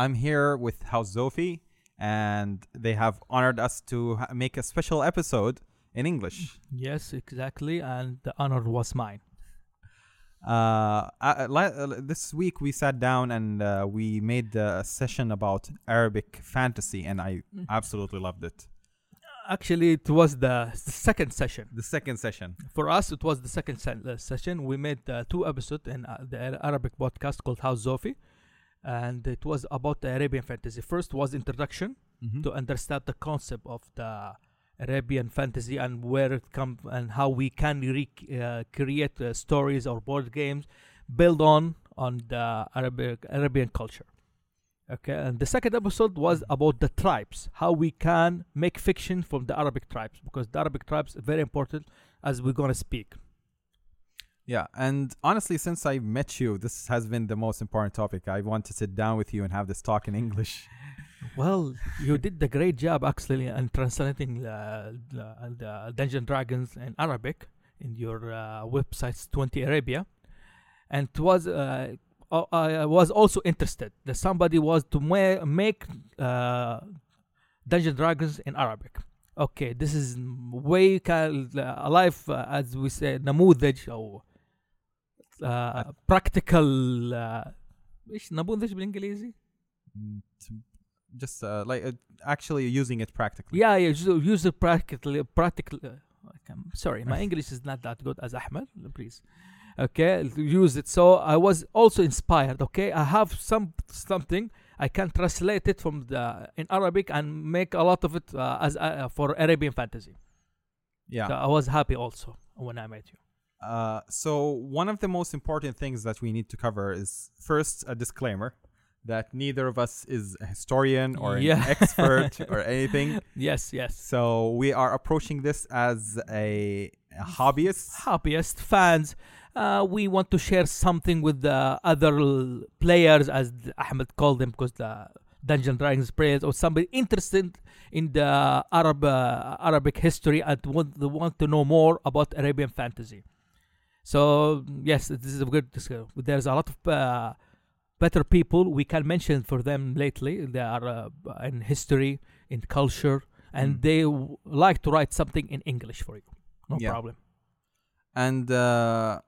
I'm here with House Zofi, and they have honored us to ha- make a special episode in English. Yes, exactly. And the honor was mine. Uh, la- uh, this week we sat down and uh, we made a session about Arabic fantasy, and I Mm. absolutely loved it. Actually, it was the second session. The second session. For us, it was the second se- uh, session. We made uh, two episodes in uh, the Arabic podcast called House Zofi. And it was about the Arabian fantasy. First was introduction Mhm. to understand the concept of the Arabian fantasy and where it comes and how we can re- uh, create uh, stories or board games build on on the Arabic Arabian culture. Okay, and the second episode was about the tribes, how we can make fiction from the Arabic tribes because the Arabic tribes are very important as we're gonna speak. Yeah, and honestly, since I met you, this has been the most important topic. I want to sit down with you and have this talk in English. Well, you did the great job actually in translating uh, the, the Dungeon Dragons in Arabic in your uh, websites 20 Arabia, and it was uh, uh, I was also interested that somebody was to ma- make uh, Dungeon Dragons in Arabic. Okay, this is way kind alive uh, as we say نموذج أو uh, practical uh, ايش نموذج بالانجليزي؟ Mm, to- Just uh, like uh, actually using it practically. Yeah, yeah, use, use it practically. Practically, uh, I'm sorry, my English is not that good as Ahmed. Please, okay, use it. So I was also inspired. Okay, I have some something I can translate it from the in Arabic and make a lot of it uh, as uh, for Arabian fantasy. Yeah. So I was happy also when I met you. Uh, so one of the most important things that we need to cover is first a disclaimer that neither of us is a historian or an expert or anything. Yes, yes. So we are approaching this as a, a hobbyist. hobbyist fans. Uh, we want to share something with the other l- players, as Ahmed called them, because the Dungeon Dragons players or somebody interested in the Arab uh, Arabic history and want, want to know more about Arabian fantasy. So yes, this is a good. There's a lot of uh, better people we can mention for them lately. They are uh, in history, in culture, and Mm. they w- like to write something in English for you. No Yeah. problem. and uh,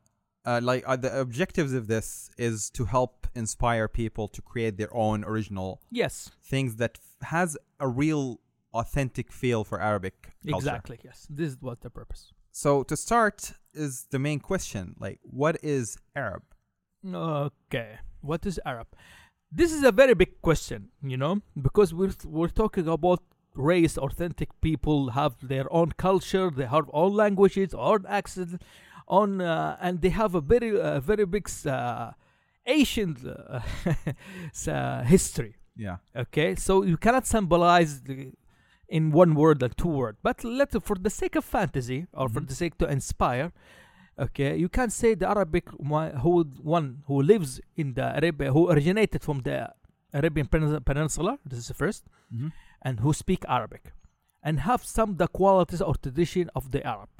uh, like uh, the objectives of this is to help inspire people to create their own original Yes, things that f- has a real authentic feel for Arabic culture. exactly. Yes, this is what the purpose. So to start is the main question like what is Arab? Okay, what is Arab? This is a very big question, you know, because we're we're talking about race, authentic people have their own culture, they have own languages, own accent, on uh, and they have a very uh, very big uh, ancient uh, uh, history. Yeah. Okay, so you cannot symbolize the, in one word like two word, but let for the sake of fantasy or for Mhm. the sake to inspire. Okay, you can say the Arabic who one who lives in the Arabia who originated from the Arabian Peninsula. This is the first, Mhm. and who speak Arabic, and have some the qualities or tradition of the Arab.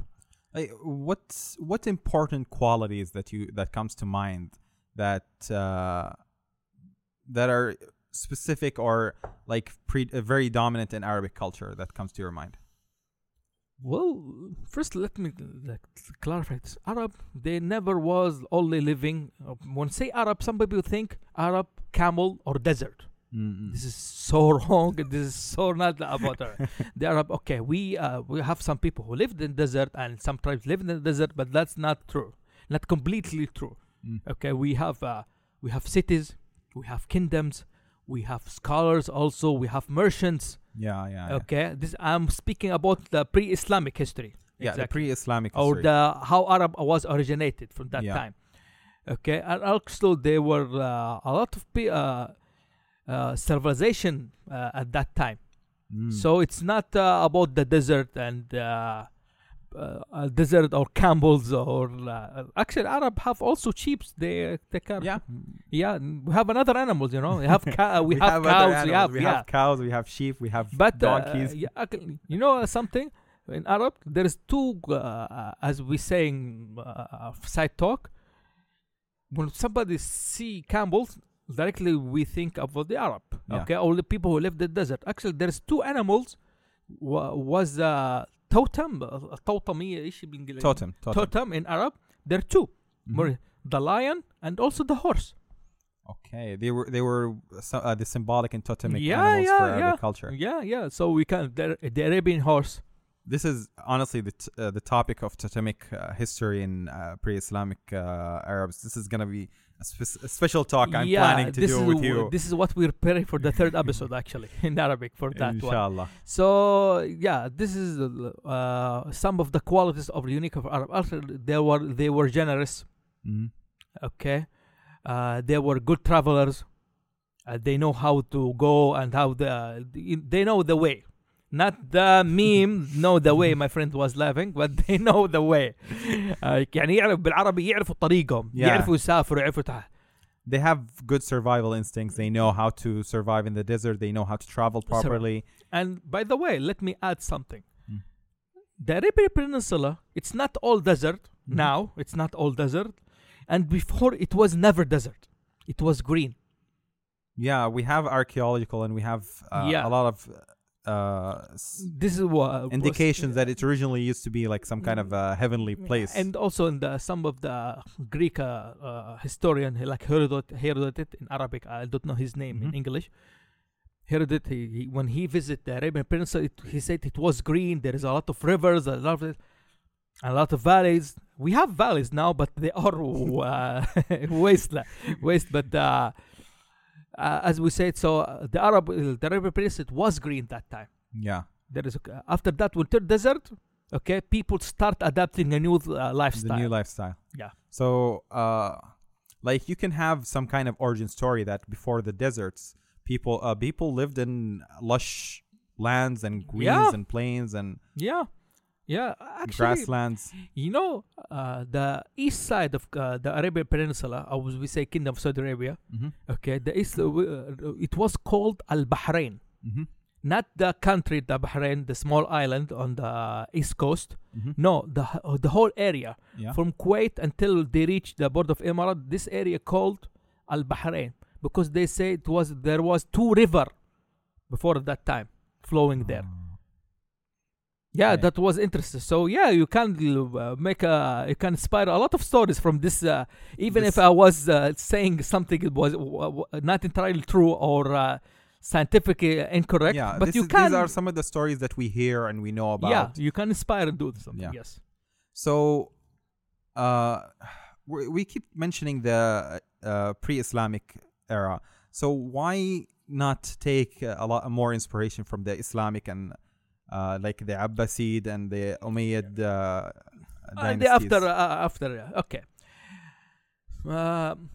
Like, what's what important qualities that you that comes to mind that uh, that are specific or like pre, uh, very dominant in Arabic culture that comes to your mind? Well, first let me like, clarify this. Arab, they never was only living. Uh, when say Arab, some people think Arab, camel, or desert. Mm-mm. This is so wrong. this is so not about Arab. the Arab. Okay, we uh, we have some people who lived in desert and some tribes live in the desert, but that's not true. Not completely true. Mm. Okay, we have uh, we have cities, we have kingdoms, we have scholars. Also, we have merchants. Yeah, yeah, yeah. Okay, this I'm speaking about the pre-Islamic history. Yeah, the pre-Islamic or the how Arab was originated from that Yeah. time. Okay, and also there were uh, a lot of pe- uh, uh, civilization uh, at that time. Mm. So it's not uh, about the desert and uh, uh, uh, desert or camels or uh, actually Arab have also sheep. They they can yeah, yeah. We have another animals, you know. We have ca- we, have, other cows. We have we yeah. have cows, we have sheep, we have But uh, donkeys. yeah, you know something in Arab there is two uh, as we saying uh, side talk. When somebody see camels, directly we think about the Arab. Yeah. Okay, all the people who live the desert. Actually, there's two animals. wa- Was uh, totem, uh, توطمية ايش بالانجليزي؟ Totem. Totem. Totem in Arab. There are 2 Mhm. More- The lion and also the horse. Okay, they were they were so, uh, the symbolic and totemic Yeah, animals yeah, for yeah. Arabic culture. Yeah, yeah. So we can the, the Arabian horse. This is honestly the t- uh, the topic of totemic uh, history in uh, pre-Islamic uh, Arabs. This is gonna be a, spe- a special talk I'm yeah, planning to this do is with w- you. This is what we're preparing for the third episode, actually, in Arabic for that one. Inshallah. So yeah, this is uh, some of the qualities of the unique of Arab. Also, they were they were generous. Mhm. Okay, uh, they were good travelers. Uh, they know how to go and how the they know the way Not the meme know the way my friend was laughing but they know the way uh, يعني يعرف بالعربي يعرفوا طريقهم Yeah. يعرفوا يسافروا يعرفوا تح- They have good survival instincts. They know how to survive in the desert. They know how to travel properly. And by the way, let me add something. Mm. The Arabian Peninsula, it's not all desert Mhm. now. It's not all desert, and before it was never desert. It was green. Yeah, we have archaeological and we have uh, Yeah. a lot of uh, This is what indications that it originally used to be like some kind of uh, heavenly place. And also in the some of the Greek uh, uh, historian like Herodot, Herodot in Arabic, I don't know his name in Mhm. English. Herodot, he, he, when he visited the Arabian Peninsula, it, he said it was green. There is a lot of rivers, a lot of, a lot of valleys. We have valleys now, but they are uh, waste, waste. But uh, uh, as we said, so uh, the Arab, the Arabian Peninsula it was green that time yeah, there is a, after that winter desert okay people start adapting a new uh, lifestyle the new lifestyle. Yeah. So, uh, like you can have some kind of origin story that before the deserts, people uh, people lived in lush lands and greens Yeah. and plains and yeah yeah actually grasslands. you know uh, the east side of uh, the arabian peninsula or we say kingdom of saudi arabia Mm-hmm. okay the east uh, uh, it was called al bahrain Mm-hmm. not the country the bahrain the small island on the east coast Mm-hmm. no the uh, the whole area Yeah. from kuwait until they reach the border of emirat this area called al bahrain because they say it was there was two river before that time flowing there yeah Okay. that was interesting so yeah you can uh, make a you can inspire a lot of stories from this uh, even if i was uh, saying something it was w- w- not entirely true or uh, scientifically incorrect yeah, but you is- can These are some of the stories that we hear and we know about. yeah you can inspire and do something Yeah. yes So, uh, we we keep mentioning the uh, pre-Islamic era. So why not take a lot more inspiration from the Islamic and uh, like the Abbasid and the Umayyad uh, Uh, dynasties? the after uh, after uh, okay um,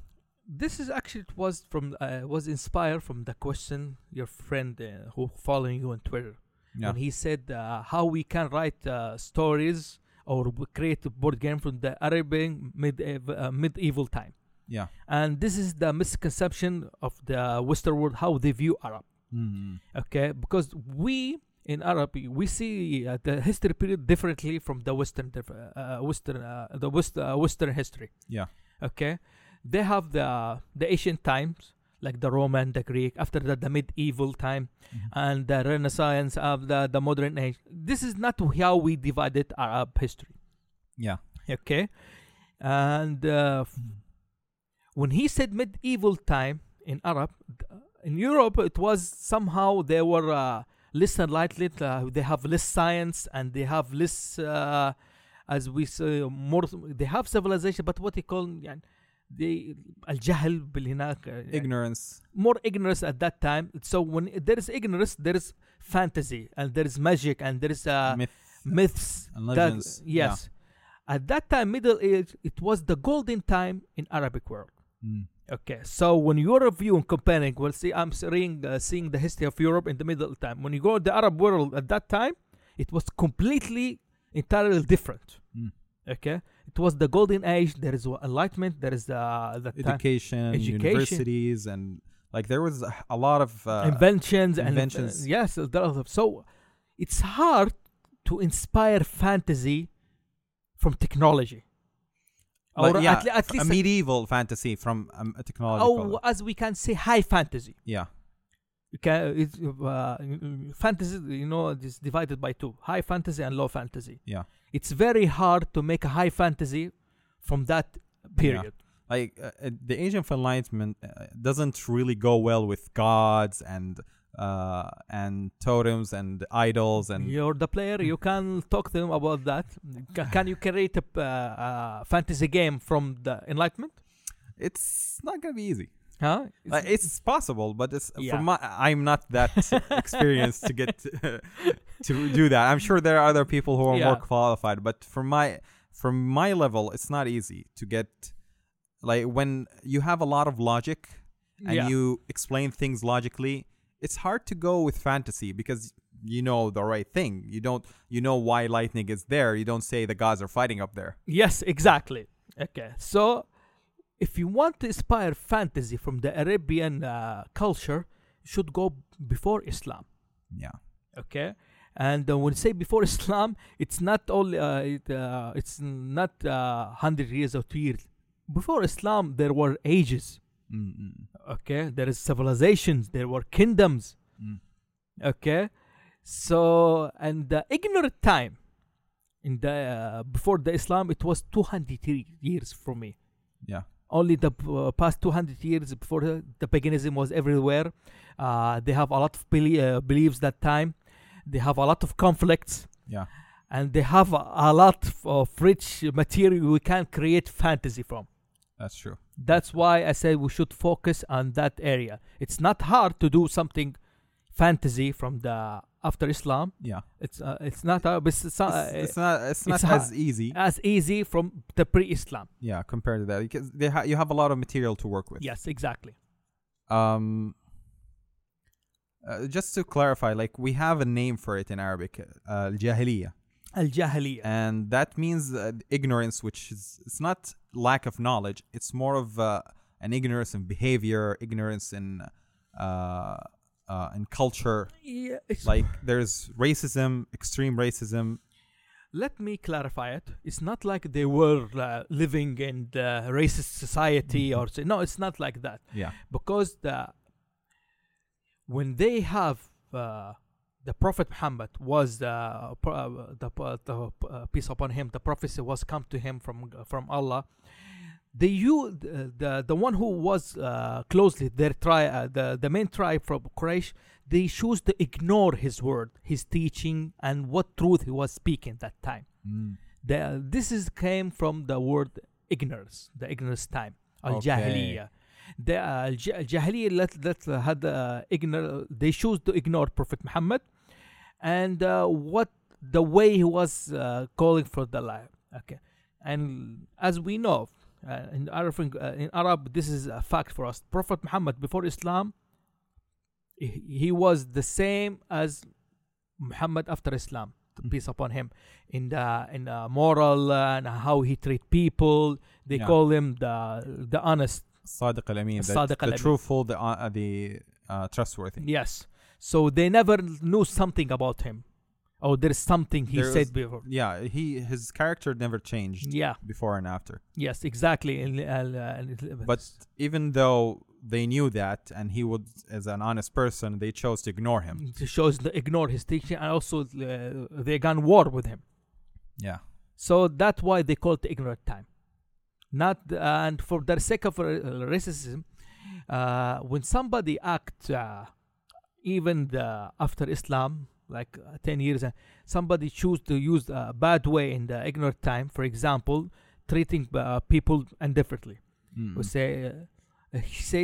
this is actually it was from uh, was inspired from the question your friend uh, who following you on twitter yeah. when he said uh, how we can write uh, stories or create a board game from the Arabian medieval, uh, medieval time. yeah. And this is the misconception of the Western world how they view Arab. Mhm. Okay, because we in Arab we see uh, the history period differently from the Western uh, Western uh, the West uh, Western history. Yeah. Okay, they have the the ancient times like the Roman, the Greek. After that, the medieval time Mhm. and the Renaissance of the, the modern age. This is not how we divided Arab history. Yeah. Okay, and uh, f- when he said medieval time in Arab, in Europe it was somehow they were uh, less enlightened. Uh, they have less science and they have less, uh, as we say, more. They have civilization, but what they call يعني, the الجهل بالهناك uh, Ignorance. more ignorance at that time. So when there is ignorance, there is fantasy and there is magic and there is uh, myth. myths. and that- legends, yeah. yes. At that time, Middle Age, it was the golden time in Arabic world. Mm. Okay, so when you're reviewing, comparing, well, see, I'm seeing, uh, seeing the history of Europe in the Middle time. When you go to the Arab world at that time, it was completely, entirely different. Mm. Okay, it was the golden age. There is enlightenment. There is uh, the time Education, Education. universities, and like there was a- a lot of uh, inventions and inventions. uh, yes, so it's hard to inspire fantasy from technology. Or yeah, at, at a least medieval fantasy from um, a technological. oh, as we can say high fantasy yeah, Okay, it's, uh, fantasy you know it's divided by two high fantasy and low fantasy yeah. it's very hard to make a high fantasy from that period Yeah. Like uh, uh, the Age of Enlightenment uh, doesn't really go well with gods and uh and totems and idols and you're the player you can talk to them about that Ca- can you create a uh, uh, fantasy game from the enlightenment it's not gonna be easy. huh Uh, it's possible, but it's Yeah. from my, I'm not that experienced to get to, to do that. I'm sure there are other people who are more qualified, but from my from my level, it's not easy to get like when you have a lot of logic and yeah. you explain things logically. It's hard to go with fantasy because you know the right thing. You don't you know why lightning is there. You don't say the gods are fighting up there. Yes, exactly. Okay, so if you want to inspire fantasy from the Arabian uh, culture, you should go before Islam. Yeah. Okay, and uh, when say before Islam, it's not only uh, it, uh, it's not uh, hundred years or two years. Before Islam, there were ages. Mm-mm. Okay, there is civilizations. There were kingdoms. Mm. Okay, so and the ignorant time in the uh, before the Islam, it was two hundred years for me. Yeah. only the uh, past 200 years before the, the paganism was everywhere uh, they have a lot of uh, beliefs that time they have a lot of conflicts Yeah. and they have a, a lot of rich material we can create fantasy from That's true. that's why i said we should focus on that area it's not hard to do something fantasy from the after islam Yeah. it's uh, it's not but it's, uh, it's, it's not it's not it's as easy. as easy from the pre-islam Yeah, compared to that, because they ha- you have a lot of material to work with. yes exactly Um. uh, just to clarify, like we have a name for it in Arabic, uh, al-jahiliya, al-jahiliyyah and that means uh, ignorance, which is it's not lack of knowledge. It's more of uh, an ignorance in behavior, ignorance in uh, uh, in culture. yeah, Like there's racism, extreme racism. let me clarify it. It's not like they were uh, living in the racist society or say, no, it's not like that Yeah. because the when they have uh, the Prophet Muhammad was uh, pro- uh, the, uh, the uh, peace upon him. The prophecy was come to him from from Allah. They you the, the the one who was uh, closely their tribe, uh, the the main tribe from Quraysh. They choose to ignore his word, his teaching, and what truth he was speaking that time. Mm. The, this is came from the word ignorance, the ignorance time, al jahiliyyah. The uh, al jahiliyyah let let uh, had uh, ignore. They choose to ignore Prophet Muhammad, and uh, what the way he was uh, calling for the life. Okay, and as we know, uh, in Arab, uh, in Arab, this is a fact for us. Prophet Muhammad before Islam, he, was the same as Muhammad after Islam. Mm. Peace upon him in the in the moral uh, and how he treat people. They Yeah. call him the the honest. Sadiq al-Amin, the, the truthful, the uh, the uh, trustworthy. Yes. So they never knew something about him. Oh, there's something he There said was- before. Yeah, he his character never changed Yeah. before and after. Yes. Exactly. And, uh, uh, But even though they knew that, and he would, as an honest person, they chose to ignore him. They chose to ignore his teaching, and also uh, they gone war with him. Yeah, So that's why they call it the ignorant time. Not and for the sake of uh, racism, uh, when somebody act uh, even the, after Islam, like uh, ten years, uh, somebody choose to use a bad way in the ignorant time. For example, treating uh, people indifferently. Mm. We say, uh, say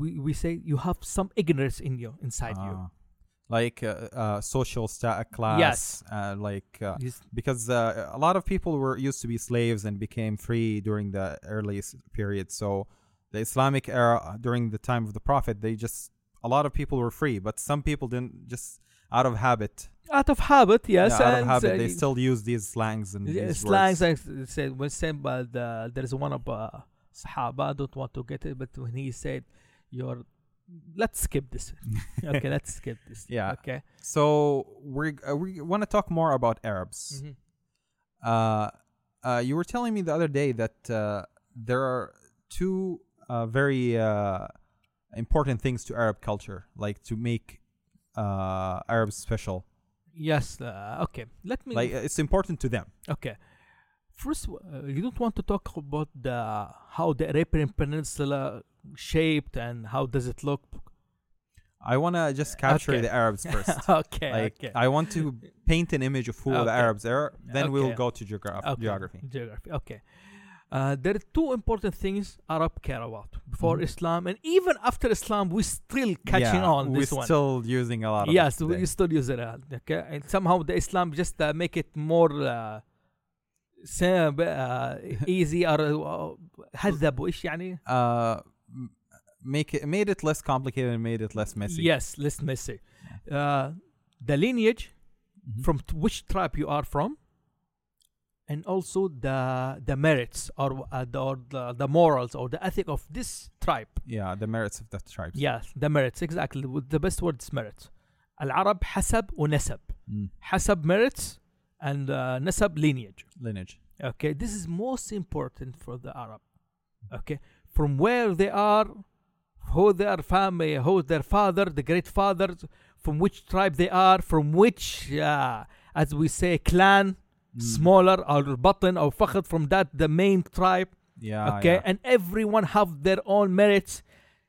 we, we say you have some ignorance in you inside you. Ah. like uh, uh, social sta- class. Yes. uh, like uh, because uh, a lot of people were used to be slaves and became free during the early s- period. So the Islamic era during the time of the Prophet, they just a lot of people were free, but some people didn't just out of habit. Out of habit, yes. yeah, out of habit, uh, they still use these slangs and Yeah, these slangs words. I said when said by the there is one of uh, Sahaba I don't want to get it but when he said you're let's skip this okay let's skip this Yeah. okay So we uh, we want to talk more about Arabs. Mhm. Uh, uh, you were telling me the other day that uh, there are two uh, very uh, important things to Arab culture, like to make uh, Arabs special. Yes. Uh, okay. Let me. Like it's important to them. okay. First, uh, you don't want to talk about the how the Arabian Peninsula shaped and how does it look. I want to just capture Okay. the Arabs first. okay. like okay. I want to paint an image of who the Arabs are. Then we'll go to geograph- Okay. geography. Geography. Okay. Uh, there are two important things Arab care about before Mhm. Islam, and even after Islam, we still catching yeah, on we're this one. still using a lot of yes, it we today. still use it. uh, Okay, and somehow the Islam just uh, make it more uh, سهل, uh, easy or uh, هذب وإيش يعني؟ uh, m- make it made it less complicated and made it less messy. Yes, less messy. Uh, the lineage Mhm. from t- which tribe you are from, and also the the merits or uh, the, or the the morals or the ethic of this tribe. yeah, the merits of the tribes. Yes, the merits exactly. With The best word is merits. العرب حسب ونسب. Mm. حسب merits and uh, نسب lineage. Lineage. Okay, this is most important for the Arab. Okay, from where they are, who their family, who their father, the great fathers, from which tribe they are, from which, uh, as we say, clan, Mm. smaller or batn or fakht from that the main tribe. Yeah. okay, yeah. and everyone have their own merits.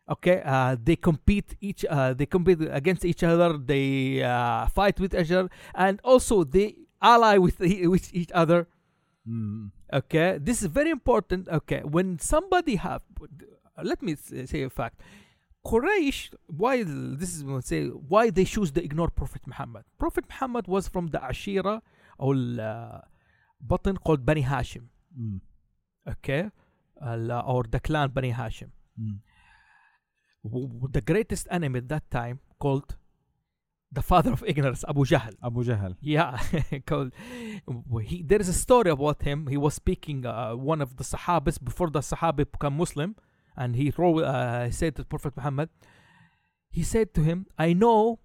Okay, uh, they compete each, uh, they compete against each other. They uh, fight with each other, and also they ally with with each other Mm. okay this is very important okay when somebody have let me say a fact Quraysh why this is say why they choose to ignore Prophet Muhammad Prophet Muhammad was from the Ashira or uh, batn called Bani Hashim or the clan Bani Hashim the greatest enemy at that time called the father of ignorance Abu Jahl Abu Jahl. Yeah, called, he, there is a story about him. He was speaking uh, one of the Sahabas before the Sahaba become Muslim, and he wrote, uh, he said to Prophet Muhammad, he said to him, "I know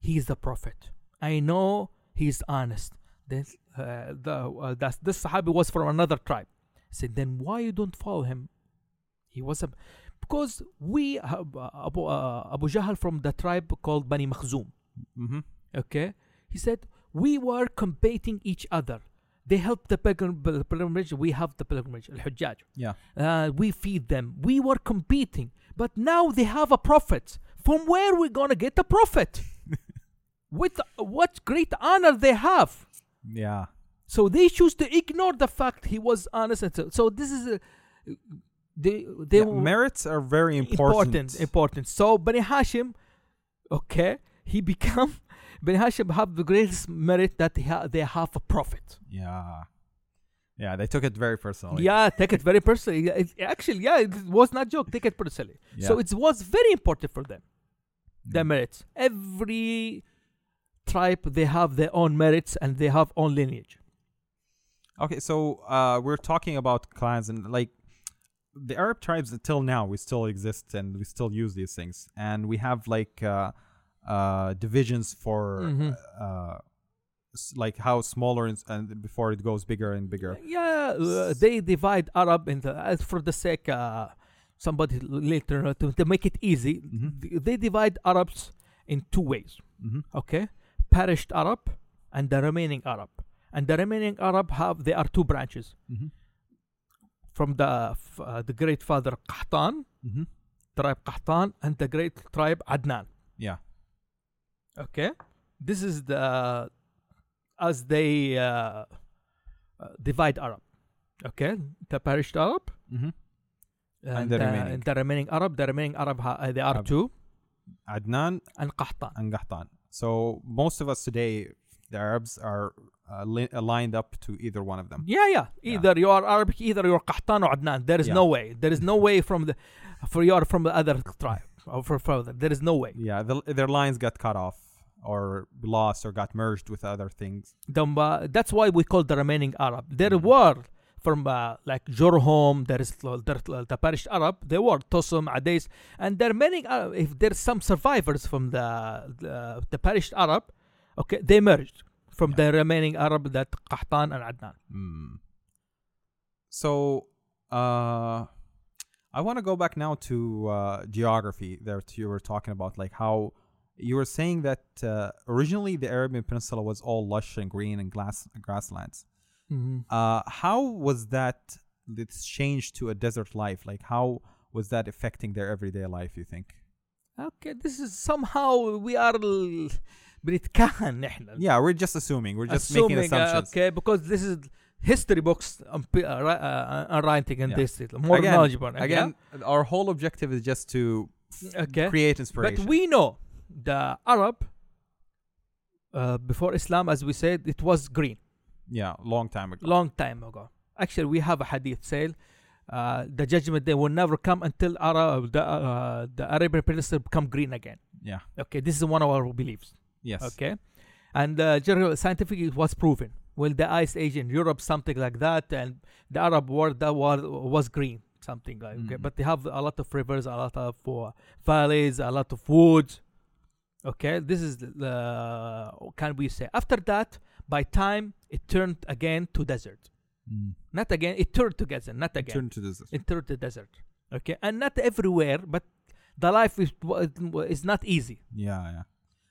he is the Prophet. I know he is honest." Then uh, the uh, that this Sahabi was from another tribe. He said, "Then why you don't follow him? He was a because we have uh, Abu uh, Abu Jahl from the tribe called Bani Makhzum." Mm-hmm. Okay. He said, We were combating each other. They help the pilgrim- pilgrimage, we have the pilgrimage, al Hujjaj. Yeah. Uh, we feed them. We were competing. But now they have a prophet. From where we going to get a prophet? With what great honor they have. Yeah. So they choose to ignore the fact he was honest. And so, so this is a. They, they Yeah, merits are very important. important important so Bani Hashim okay he become Bani Hashim have the greatest merit that he ha- they have a prophet Yeah. Yeah, they took it very personally. yeah take it very personally it- actually yeah it was not joke take it personally so it was very important for them their Mm. merits every tribe they have their own merits and they have own lineage Okay, so uh, we're talking about clans and like the Arab tribes until now we still exist and we still use these things and we have like uh, uh, divisions for Mhm. uh, like how smaller and, and before it goes bigger and bigger. Yeah, uh, they divide Arab into as for the sake uh, somebody later to, to make it easy. Mhm. They divide Arabs in two ways. hmm Okay, perished Arab and the remaining Arab. And the remaining Arab have there are two branches hmm from the f- uh, the great father Qahtan, hmm tribe Qahtan, and the great tribe Adnan. Yeah. Okay, this is the as they uh, uh, divide Arab. Okay, the perished Arab hmm and, the uh, remaining. and the remaining Arab. The remaining Arab ha- uh, they are Arab. two Adnan and Qahtan. and Gahtan. So most of us today, the Arabs are uh, li- aligned up to either one of them. Yeah, yeah. Yeah. Either you are Arabic, either you're Qahtan or Adnan. There is Yeah. no way. There is no way from the for you are from the other tribe or for further. There is no way. Yeah, the, their lines got cut off or lost or got merged with other things. The, uh, that's why we call the remaining Arab. There Mhm. were from uh, like Jorhom, there is uh, uh, the perished Arab. There were Tosum, Ades, and there are many. Uh, if there's some survivors from the the, the perished Arab, okay, they merged from Yeah. the remaining Arab that Qahtan and Adnan. Mm. so uh I want to go back now to uh geography that you were talking about like how you were saying that uh, originally the Arabian Peninsula was all lush and green and glass grasslands. Mhm. Uh, how was that this change to a desert life? Like, how was that affecting their everyday life? You think? Okay, this is somehow we are ال- بنتكهن نحن Yeah, we're just assuming. We're just assuming making uh, assumptions. okay because this is history books um, p- uh, ri- uh, are writing in Yeah. this more Again- knowledgeable okay? Again, our whole objective is just to okay create inspiration. but we know the Arab uh, before Islam as we said it was green yeah, long time ago. long time ago actually we have a hadith say uh, the judgment day will never come until Arab, the, uh, the Arabian Peninsula become green again Yeah. okay this is one of our beliefs Yes. Okay, and uh, general scientific it was proven. Well, the ice age in Europe, something like that, and the Arab world that was was green, something like. Okay, Mhm. but they have a lot of rivers, a lot of uh, valleys, a lot of woods. Okay, this is the can we say after that? By time it turned again to desert. Mm. Not again, it turned to desert. Not again, Turn to desert. it turned to desert. Okay, and not everywhere, but the life is is not easy. Yeah, yeah.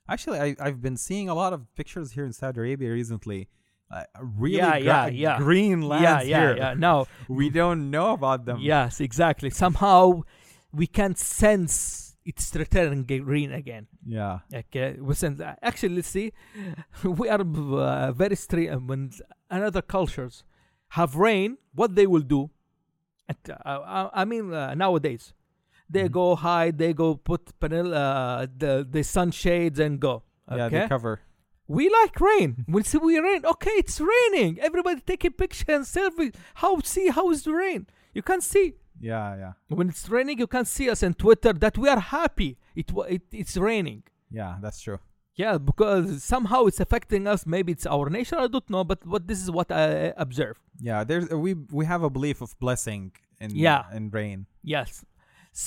Actually, I I've been seeing a lot of pictures here in Saudi Arabia recently. Uh, really, Yeah, yeah, yeah. green lands yeah, yeah, here. yeah. No, We don't know about them. Yes, exactly. Somehow we can sense it's returning green again. Yeah. Okay, we sense. Actually, let's see. We are uh, very straight. When another cultures have rain, what they will do? at- uh, I I mean, uh, nowadays they Mhm. go hide. They go put panel, uh, the the sunshades and go. Yeah, they cover. we like rain. We see we rain. Okay, it's raining. Everybody taking picture and selfie. How see how is the rain? You can't see Yeah, yeah. when it's raining you can see us on twitter that we are happy it, it it's raining Yeah, that's true. yeah because somehow it's affecting us maybe it's our nature i don't know but what this is what i observe Yeah, there's we we have a belief of blessing in Yeah. in rain. yes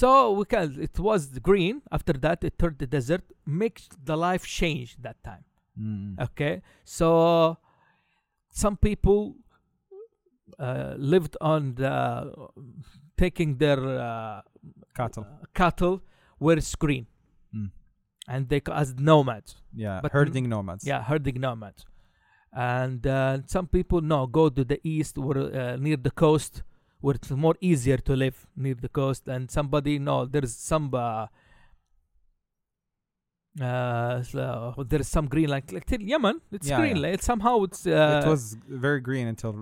so we can it was green after that it turned the desert makes the life change that time Mm. okay so some people uh, lived on the taking their uh, Cattle. cattle where it's green Mm. and they as nomads Yeah, But- herding nomads. Yeah, herding nomads. And uh, some people no go to the east or uh, near the coast where it's more easier to live near the coast. And somebody no, there's some uh, uh, so there's some green like like till Yemen. It's Yeah, green. yeah. Like, somehow it's uh, it was very green until.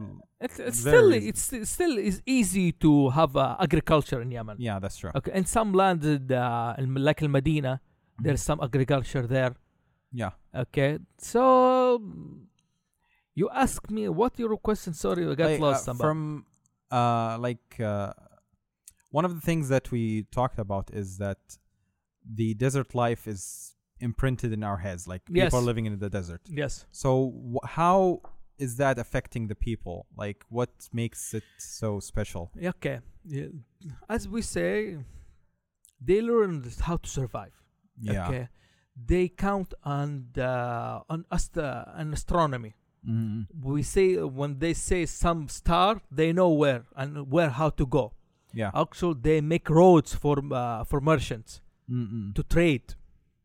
it's, it's still easy. it's it's still is easy to have uh, agriculture in Yemen. Yeah, that's true. Okay, in some land uh, like Al Medina, there's some agriculture there. Yeah. Okay, so you ask me what your question? Sorry, I got Like, lost. uh, from uh like uh one of the things that we talked about is that the desert life is imprinted in our heads like Yes. people are living in the desert yes, so wh- how is that affecting the people like what makes it so special okay. Yeah. As we say, they learn how to survive. yeah Okay, they count on the on ast- on astronomy. Mhm. We say when they say some star, they know where and where how to go. yeah Also, they make roads for uh, for merchants. Mm-mm. to trade.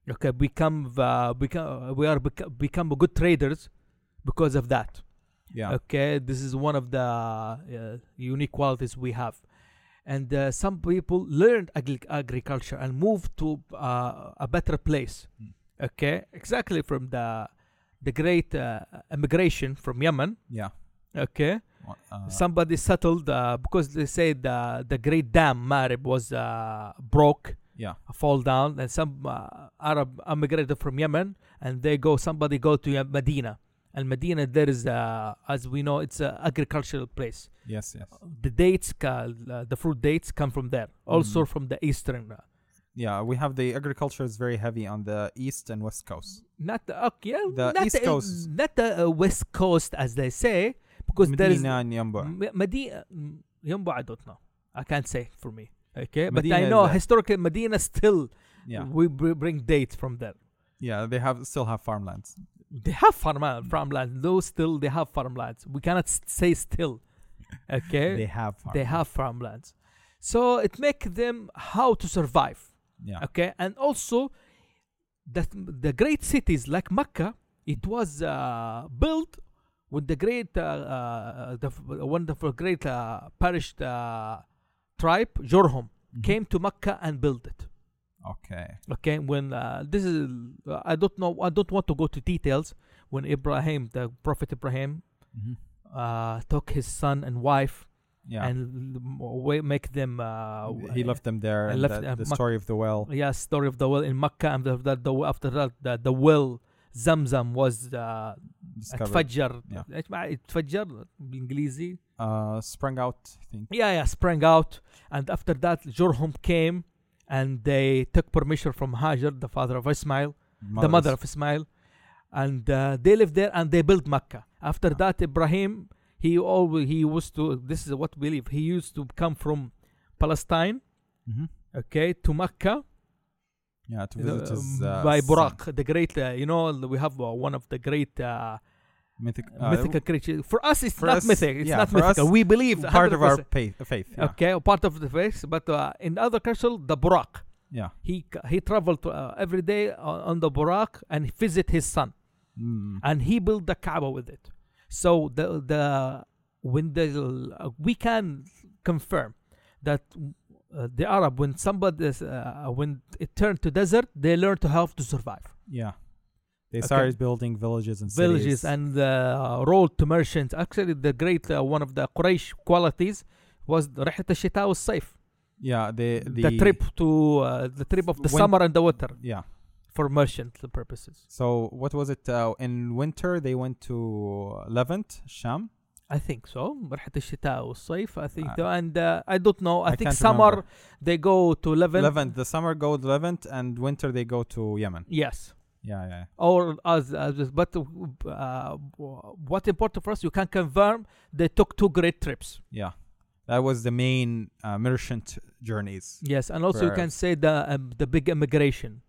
Okay, become uh, become we are beca- become good traders because of that. yeah Okay, this is one of the uh, unique qualities we have. And uh, some people learned agri- agriculture and moved to uh, a better place. Mm. Okay, exactly from the the great uh, immigration from Yemen. yeah Okay, uh, somebody settled uh, because they say the the great dam Marib was uh, broke yeah. Fall down and some uh, arab immigrated from yemen and they go somebody go to medina. And medina there is uh, as we know it's an agricultural place. Yes yes. The dates uh, the fruit dates come from there also Mm. from the eastern uh, yeah we have the agriculture is very heavy on the east and west coast. Not the okay, yeah, The not East the, Coast. not the uh, west coast as they say because there is Medina and Yamba. Medina Yumbo, I don't know. I can't say for me okay but Medina I know historically Medina still yeah. we br- bring dates from there. Yeah they have still have farmlands. They have farmland farmland those still they have farmlands. We cannot say still. Okay, they have they have farmlands, so it make them how to survive. yeah. Okay, and also that the great cities like Mecca, it was uh, built with the great, uh, uh, the wonderful, great uh, perished uh, tribe Jorhum Mhm. came to Mecca and built it. okay Okay, when uh, this is, uh, I don't know, I don't want to go to details. When Ibrahim, the Prophet Ibrahim, Mhm. uh, took his son and wife yeah and l- wa- make them. Uh, he left them there I and left, the, uh, the Mac- story of the well yeah story of the well in Mecca and the, the, the, after that the, the well Zamzam was uh, discovered اتفجر Yeah. ايش معنى اتفجر بالانجليزي uh sprang out i think yeah yeah sprang out and after that Jorhum came and they took permission from Hajar the father of Ismail the mother of Ismail and uh, they lived there and they built Mecca after Yeah. that Ibrahim he always he used to this is what we believe he used to come from Palestine Mhm. okay to Mecca yeah to visit uh, his uh, by son. The great, uh, you know, we have uh, one of the great uh, mythic uh, mythical creatures. For us, it's for not us, mythic. It's yeah, not us, mythical. we believe part of our faith, faith yeah. Okay, part of the faith, but uh, in other cultures, the Burak. yeah He he traveled to, uh, every day on, on the Burak and visit his son, Mm. and he built the Kaaba with it. So the the when the uh, we can confirm that uh, the Arab when somebody uh, when it turned to desert, they learn to how to survive. yeah they Okay. started building villages and villages cities. and uh, road to merchants. Actually, the great uh, one of the Quraysh qualities was رحلة الشتاء والصيف. yeah the, the The, trip to uh, the trip of the When- summer and the winter yeah for merchant purposes. so what was it uh, in winter they went to levant sham I think so. رحلة الشتاء والصيف. I think Uh, so. And uh, I don't know. I, I think can't summer remember. they go to Levant. levant the summer go to levant and winter they go to yemen Yes. yeah yeah Or as, as but uh, what important for us, you can confirm they took two great trips. yeah that was the main uh, merchant journeys Yes, and also you can say the um, the big immigration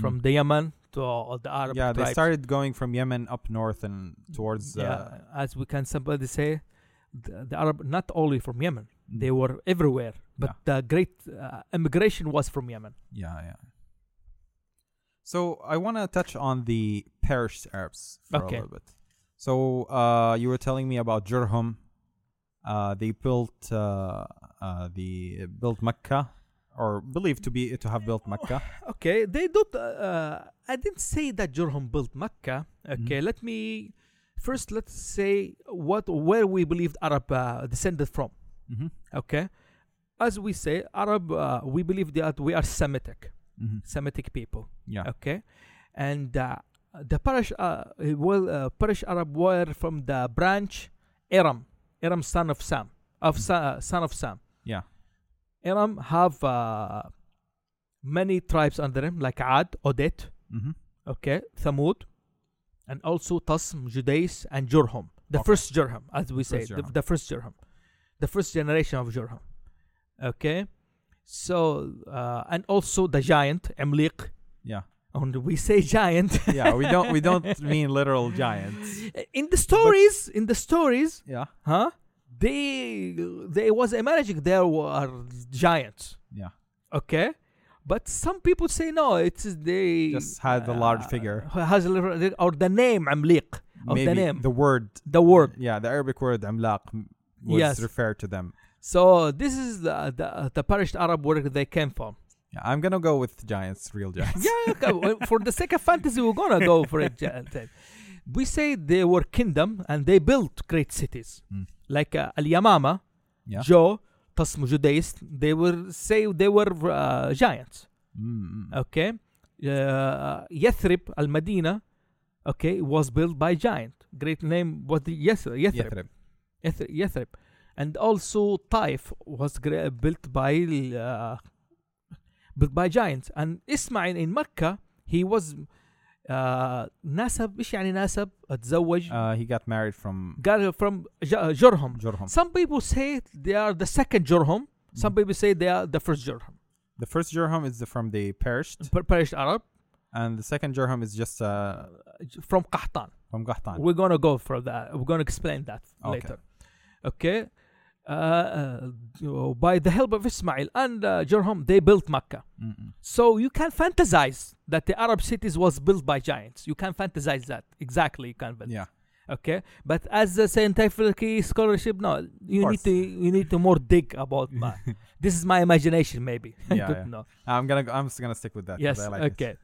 from Mm. the Yemen to all the Arab yeah they started going from yemen up north and towards uh, yeah, as we can somebody say, the, the Arab not only from Yemen, they were everywhere, but Yeah. the great uh, immigration was from Yemen. Yeah, yeah. So I want to touch on the perished Arabs for Okay. a little bit. So uh, you were telling me about Jurhum. Uh, they built uh, uh, the built Mecca, or believed to be to have built Mecca. Okay, they don't. Uh, uh, I didn't say that Jurhum built Mecca. Okay, Mhm. let me first let's say what where we believed Arab uh, descended from. Mm-hmm. Okay, as we say, Arab, uh, we believe that we are Semitic, Mm-hmm. Semitic people. Yeah. okay? And uh, the parish uh, well uh, parish arab were from the branch aram aram son of sam. Of Sa- uh, son of sam. Yeah. aram have uh, many tribes under him like ad odet. Mm-hmm. okay? Thamud. And also tasm judais and jurhum. The Okay. first jurhum as we say. The, the first jurhum. The first generation of jurhum. Okay so uh, and also the giant amliq Yeah. and we say giant Yeah. We don't we don't mean literal giants. in the stories in the stories Yeah. huh they they was imagining there were giants Yeah. okay but some people say no it's they Just had a large figure. has a little, or the name amliq of Maybe the name the word. the word Yeah, the Arabic word amlaq was Yes. referred to them. So this is the the, the perished arab where they came from Yeah, I'm gonna go with giants, real giants. yeah okay, for the sake of fantasy we're gonna go for it giant. we say they were kingdom and they built great cities Mm. like uh, al-yamama Yeah. Jo, Tasmu Judais, they were say they were uh, giants. Mm-mm. Okay, uh, Yathrib Al Medina, okay, was built by giant. Great name was the Yathrib. Yathrib. Yathrib. Yathrib Yathrib. And also Taif was gra- built by uh, built by giants. And Ismail in Mecca he was uh, نسب ايش يعني نسب اتزوج Uh, he got married from قال from J- جرهم Jurhum. Some people say they are the second Jurhum. Some Mhm. people say they are the first Jurhum. The first Jurhum is the, from the perished, Per- Perished Arab and the second Jurhum is just uh, from Qahtan. from Qahtan. We're gonna go for that. We're gonna explain that Okay. later. Okay. uh, by the help of Ismail and uh, they built Mecca. Mm-mm. So you can fantasize that the Arab cities was built by giants. You can fantasize that exactly. You can. Yeah. Okay, but as a scientific scholarship, no, you need to you need to more dig about. my, this is my imagination, maybe. Yeah, yeah. to know. I'm gonna I'm just gonna stick with that. Yes. Like it. okay.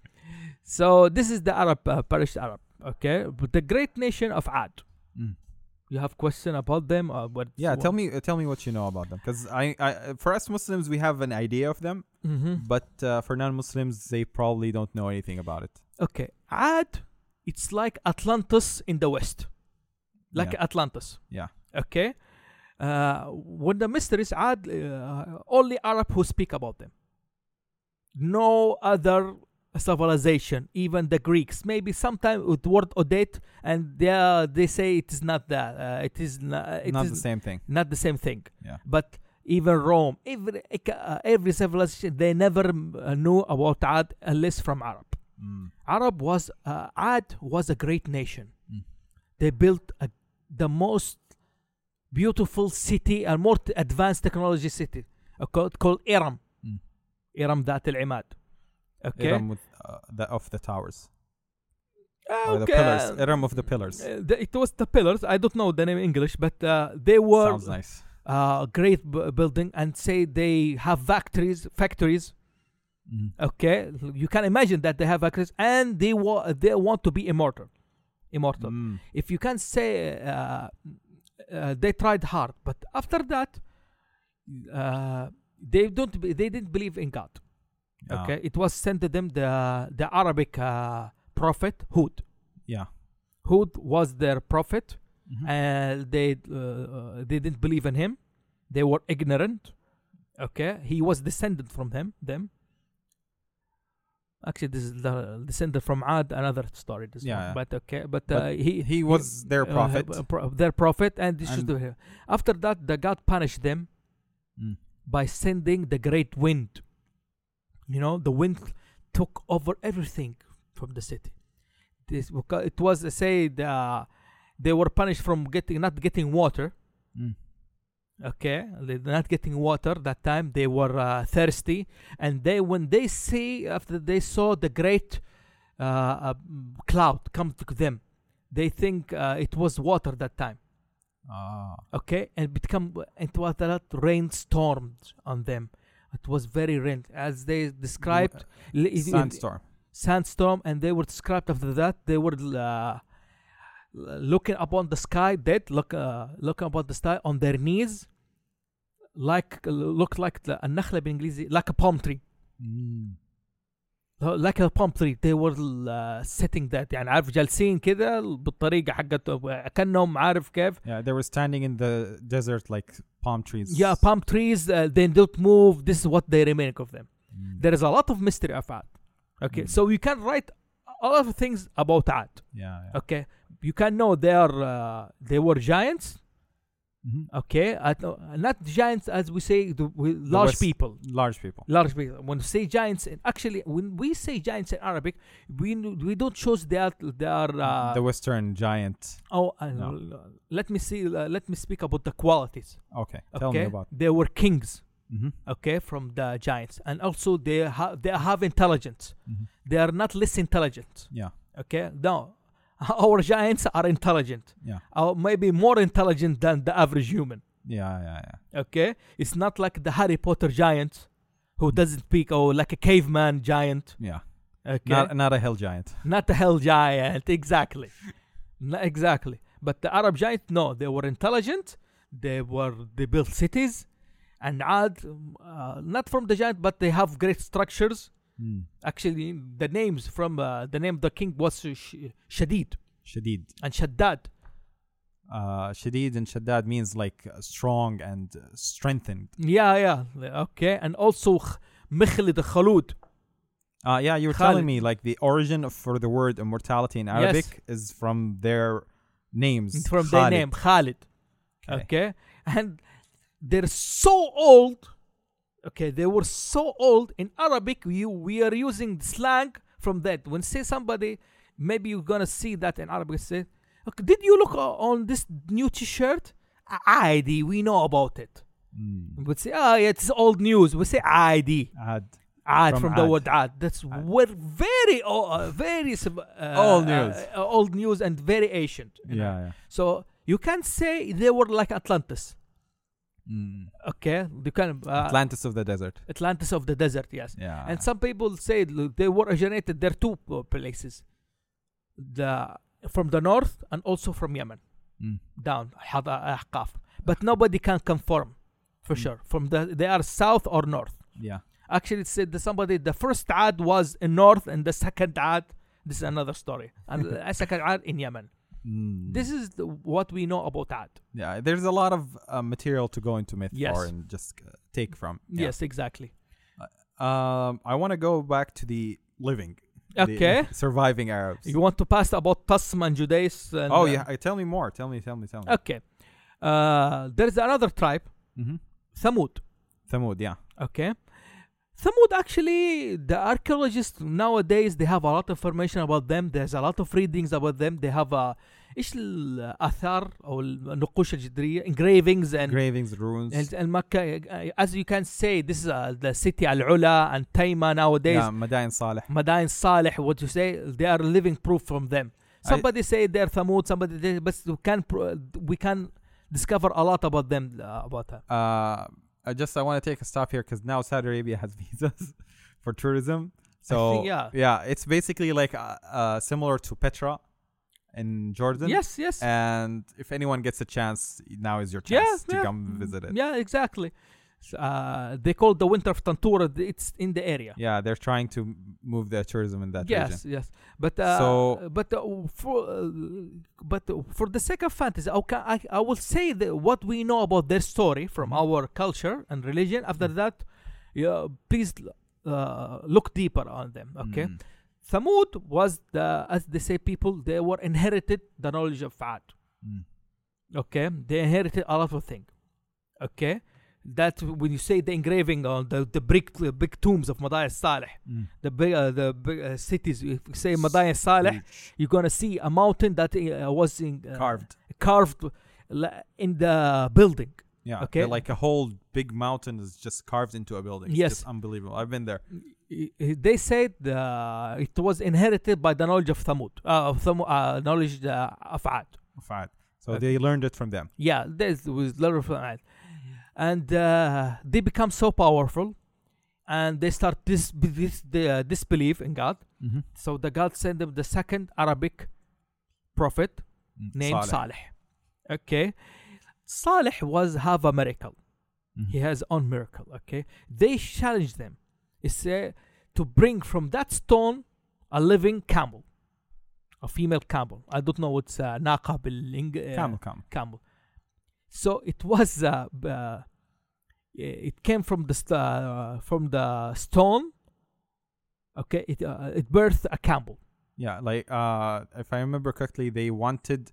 So this is the Arab uh, Parish Arab. Okay, but the great nation of Ad. Mm. You have question about them or what? Yeah, tell me uh, tell me what you know about them, because I, I for us Muslims we have an idea of them, hmm but uh, for non-Muslims they probably don't know anything about it. Okay, Ad. It's like Atlantis in the west, like Yeah. Atlantis. Yeah. Okay. Uh, when the mysteries Ad, uh, only Arab who speak about them. No other civilization, even the Greeks. Maybe sometime with word Odette, and they they say it is not that. Uh, it is not. Uh, it not is the same thing. Not the same thing. Yeah. But even Rome, every uh, every civilization, they never uh, knew about Ad uh, unless from Arab. Mm. Arab was uh, Ad was a great nation. Mm. They built a, the most beautiful city and more advanced technology city called, called Iram. Mm. Iram That al Imad Okay. Iram with uh, the of the towers or the okay. pillars. Iram of the pillars. Uh, the- it was the pillars. I don't know the name in English, but uh, they were Sounds nice. uh, great b- building and say they have factories. Factories. Mm. Okay, you can imagine that they have factories and they wa- they want to be immortal. Immortal. Mm. if you can say uh, uh, they tried hard, but after that, uh, they don't. be- They didn't believe in God. Ah, Okay, it was sent to them the the Arabic uh, prophet Hud. Yeah. Hud was their prophet, Mhm. and they uh, uh, they didn't believe in him. They were ignorant. Okay, he was descended from them. Them. Actually, this is the descended from Ad. Another story. This Yeah, one. yeah. but okay, but, But uh, he he was their uh, prophet. uh, pro- their prophet, and this is And- the, after that, the God punished them Mm. by sending the great wind. You know, the wind took over everything from the city. This it was said uh, they were punished from getting not getting water. Mm. Okay, they're not getting water that time. They were uh, thirsty, and they when they see after they saw the great uh, uh, cloud come to them, they think uh, it was water that time. Ah. Okay, and become it was a lot rainstorm on them It was very rain as they described li- it- Sandstorm. sandstorm, and they were described after that. They were uh, looking upon the sky, dead, look uh, looking upon the sky on their knees, like looked like the النخلة بالإنجليزي like a palm tree. Mm. like a palm tree they were uh, sitting that يعني عارف جالسين كده بالطريقة حقت كأنهم عارف كيف Yeah, they were standing in the desert like palm trees. yeah palm trees uh, they don't move this is what they remain of them Mm. there is a lot of mystery of Ad okay Mm. so you can write a lot of things about Ad Yeah. yeah. okay you can know they are uh, they were giants Mhm. okay At- uh, not giants as we say the, we, large West- people Large people. large people. When we say giants, and actually, when we say giants in Arabic, we we don't choose are they are. Uh, the Western giant. oh, uh, No. let me see. Uh, let me speak about the qualities. Okay. Tell okay, me about. they were kings. Mhm. Okay, from the giants, and also they have they have intelligence. Mhm. They are not less intelligent. Yeah. Okay, no, our giants are intelligent. Yeah. Or maybe more intelligent than the average human. Yeah. Yeah. Yeah. Okay, it's not like the Harry Potter giant, who doesn't speak, or like a caveman giant. Yeah. Okay, Not not a hell giant. not a hell giant exactly not exactly but the arab giant no they were intelligent they were they built cities and Ad, uh, not from the giant but they have great structures Mm. actually the names from uh, the name of the king was Sh- shadid Shadid. and shaddad Uh, Shadid and Shaddad means like uh, strong and uh, strengthened. yeah yeah okay and also Kh- mikhlid khalud Uh, yeah, you were Khalid. telling me like the origin of, for the word immortality in Arabic is from their names. from their Khalid. name khalid Okay. okay and they're so old Okay, they were so old in Arabic. We, we are using slang from that. When say somebody, maybe you're gonna see that in Arabic. Say, okay, did you look uh, on this new T-shirt? ID, we know about it. Mm. would say, ah, it's old news. We say ID. Ad. Ad from, from ad. the word ad. That's ad. very, uh, very uh, old uh, news, uh, old news, and very ancient. Yeah, yeah, So you can say they were like Atlantis. Mm. Okay, the kind of uh, Atlantis of the desert. Atlantis of the desert, yes. Yeah. And some people say look, they were originated there two uh, places, the from the north and also from Yemen, mm. down Ahqaf. But nobody can confirm, for mm. sure. From the they are south or north. Yeah. Actually, it said that somebody the first ad was in north and the second ad. This is another story. And second ad in Yemen. Mm. this is the, what we know about ad Yeah, there's a lot of uh, material to go into myth Yes. for and just uh, take from. Yeah. yes exactly Um, I want to go back to the living. the Okay. surviving Arabs. you want to pass about Tasm and Judais and, oh uh, yeah, uh, tell me more. Tell me. Tell me. Tell me. okay uh, there's another tribe Mm-hmm. Thamud Thamud. Yeah. Okay. Thamud actually, the archaeologists nowadays they have a lot of information about them. There's a lot of readings about them. They have uh, ايش الاثار او النقوش الجدريه engravings and Engravings, runes. and, and Makkah, uh, as you can say, this is uh, the city Al Ula and Taima nowadays. yeah, Madain Saleh. Madain Saleh, what you say, they are living proof from them. I- Somebody say they're Thamud, somebody, they, but we can pro- we can discover a lot about them uh, about her. Uh, I just I want to take a stop here because now Saudi Arabia has visas for tourism. So think, yeah. it's basically like uh, uh, similar to Petra in Jordan. Yes, yes. And if anyone gets a chance, now is your Yeah, chance to yeah. come visit it. Yeah, exactly. Uh, they call it the winter of Tantura. It's in the area. Yeah, they're trying to move the tourism in that yes, region. yes. yes. But uh, So- but uh, for uh, but for the sake of fantasy, okay, I I will say that what we know about their story from Mhm. our culture and religion. After that, yeah, please uh, look deeper on them. Okay. Mm. Thamud was the as they say people they were inherited the knowledge of Ad. Mm. Okay, they inherited a lot of things. Okay, that when you say the engraving on the the brick the big tombs of Mada'in Saleh, Mm. the big uh, the big uh, cities. If you say Mada'in Saleh, you're gonna see a mountain that uh, was in, uh, carved. carved in the building. Yeah. okay. Like a whole big mountain is just carved into a building. It's Yes. just unbelievable. I've been there. They said uh, it was inherited by the knowledge of Thamud, uh, of Thamud, knowledge of Ad. Fine. So Okay. they learned it from them. Yeah, this was lot of Ad. And uh, they become so powerful and they start dis- dis- uh, disbelief in God. Mm-hmm. So the God sent them the second Arabic prophet named Saleh. Okay. Saleh was have a miracle. Mm-hmm. He has own miracle. Okay. They challenged them. He said to bring from that stone a living camel, a female camel. I don't know what's uh, naqa uh, Camel, camel. camel. So it was uh, uh, it came from the st- uh, from the stone. Okay, it uh, it birthed a camel. Yeah, like uh, if I remember correctly, they wanted,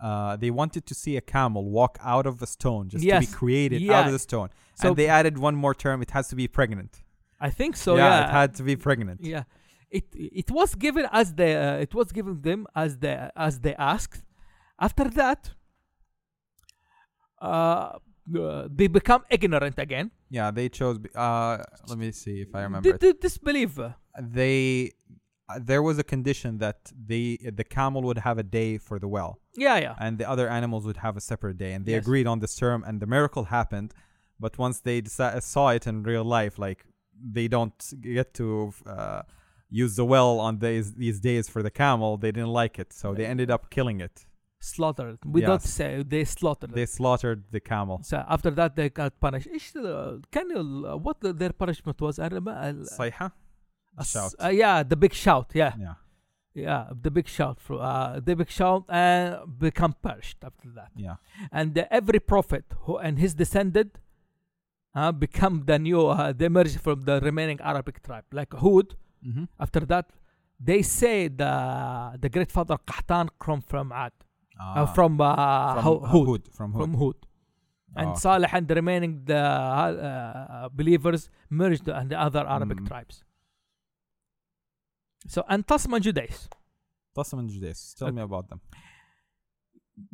uh, they wanted to see a camel walk out of a stone, just to be created out of the stone. So and they added one more term. It has to be pregnant. I think so. yeah, Yeah, it had to be pregnant. yeah. It it was given as the uh, it was given them as the as they asked. After that, uh, uh, they become ignorant again. Yeah, they chose. Uh, let me see if I remember. Did disbelieve. uh, They, uh, there was a condition that they, the camel would have a day for the well, Yeah, yeah. and the other animals would have a separate day, and they Yes. agreed on this term, and the miracle happened. But once they deci- saw it in real life, like they don't get to uh, use the well on these these days for the camel, they didn't like it, so they ended up killing it Slaughtered. We don't Yes. say they slaughtered. They slaughtered the camel. So after that they got punished. إيش uh, can you uh, what the, their punishment was? I remember. Uh, Sayha? A shout. uh, yeah, the big shout. Yeah, Yeah. yeah, the big shout. For, uh, the big shout and become perished after that. Yeah. And uh, every prophet who and his descendant uh, become the new. Uh, they emerge from the remaining Arabic tribe, like Hud. Mm-hmm. After that, they say the the great father Qahtan come from Ad, uh, from, uh, from uh. From Hud. from Hud. And Oh. Saleh and the remaining the uh, believers merged and the other Arabic Mm. tribes. So and Tasm and Judais. Tasm and Judais. Tell Okay. me about them.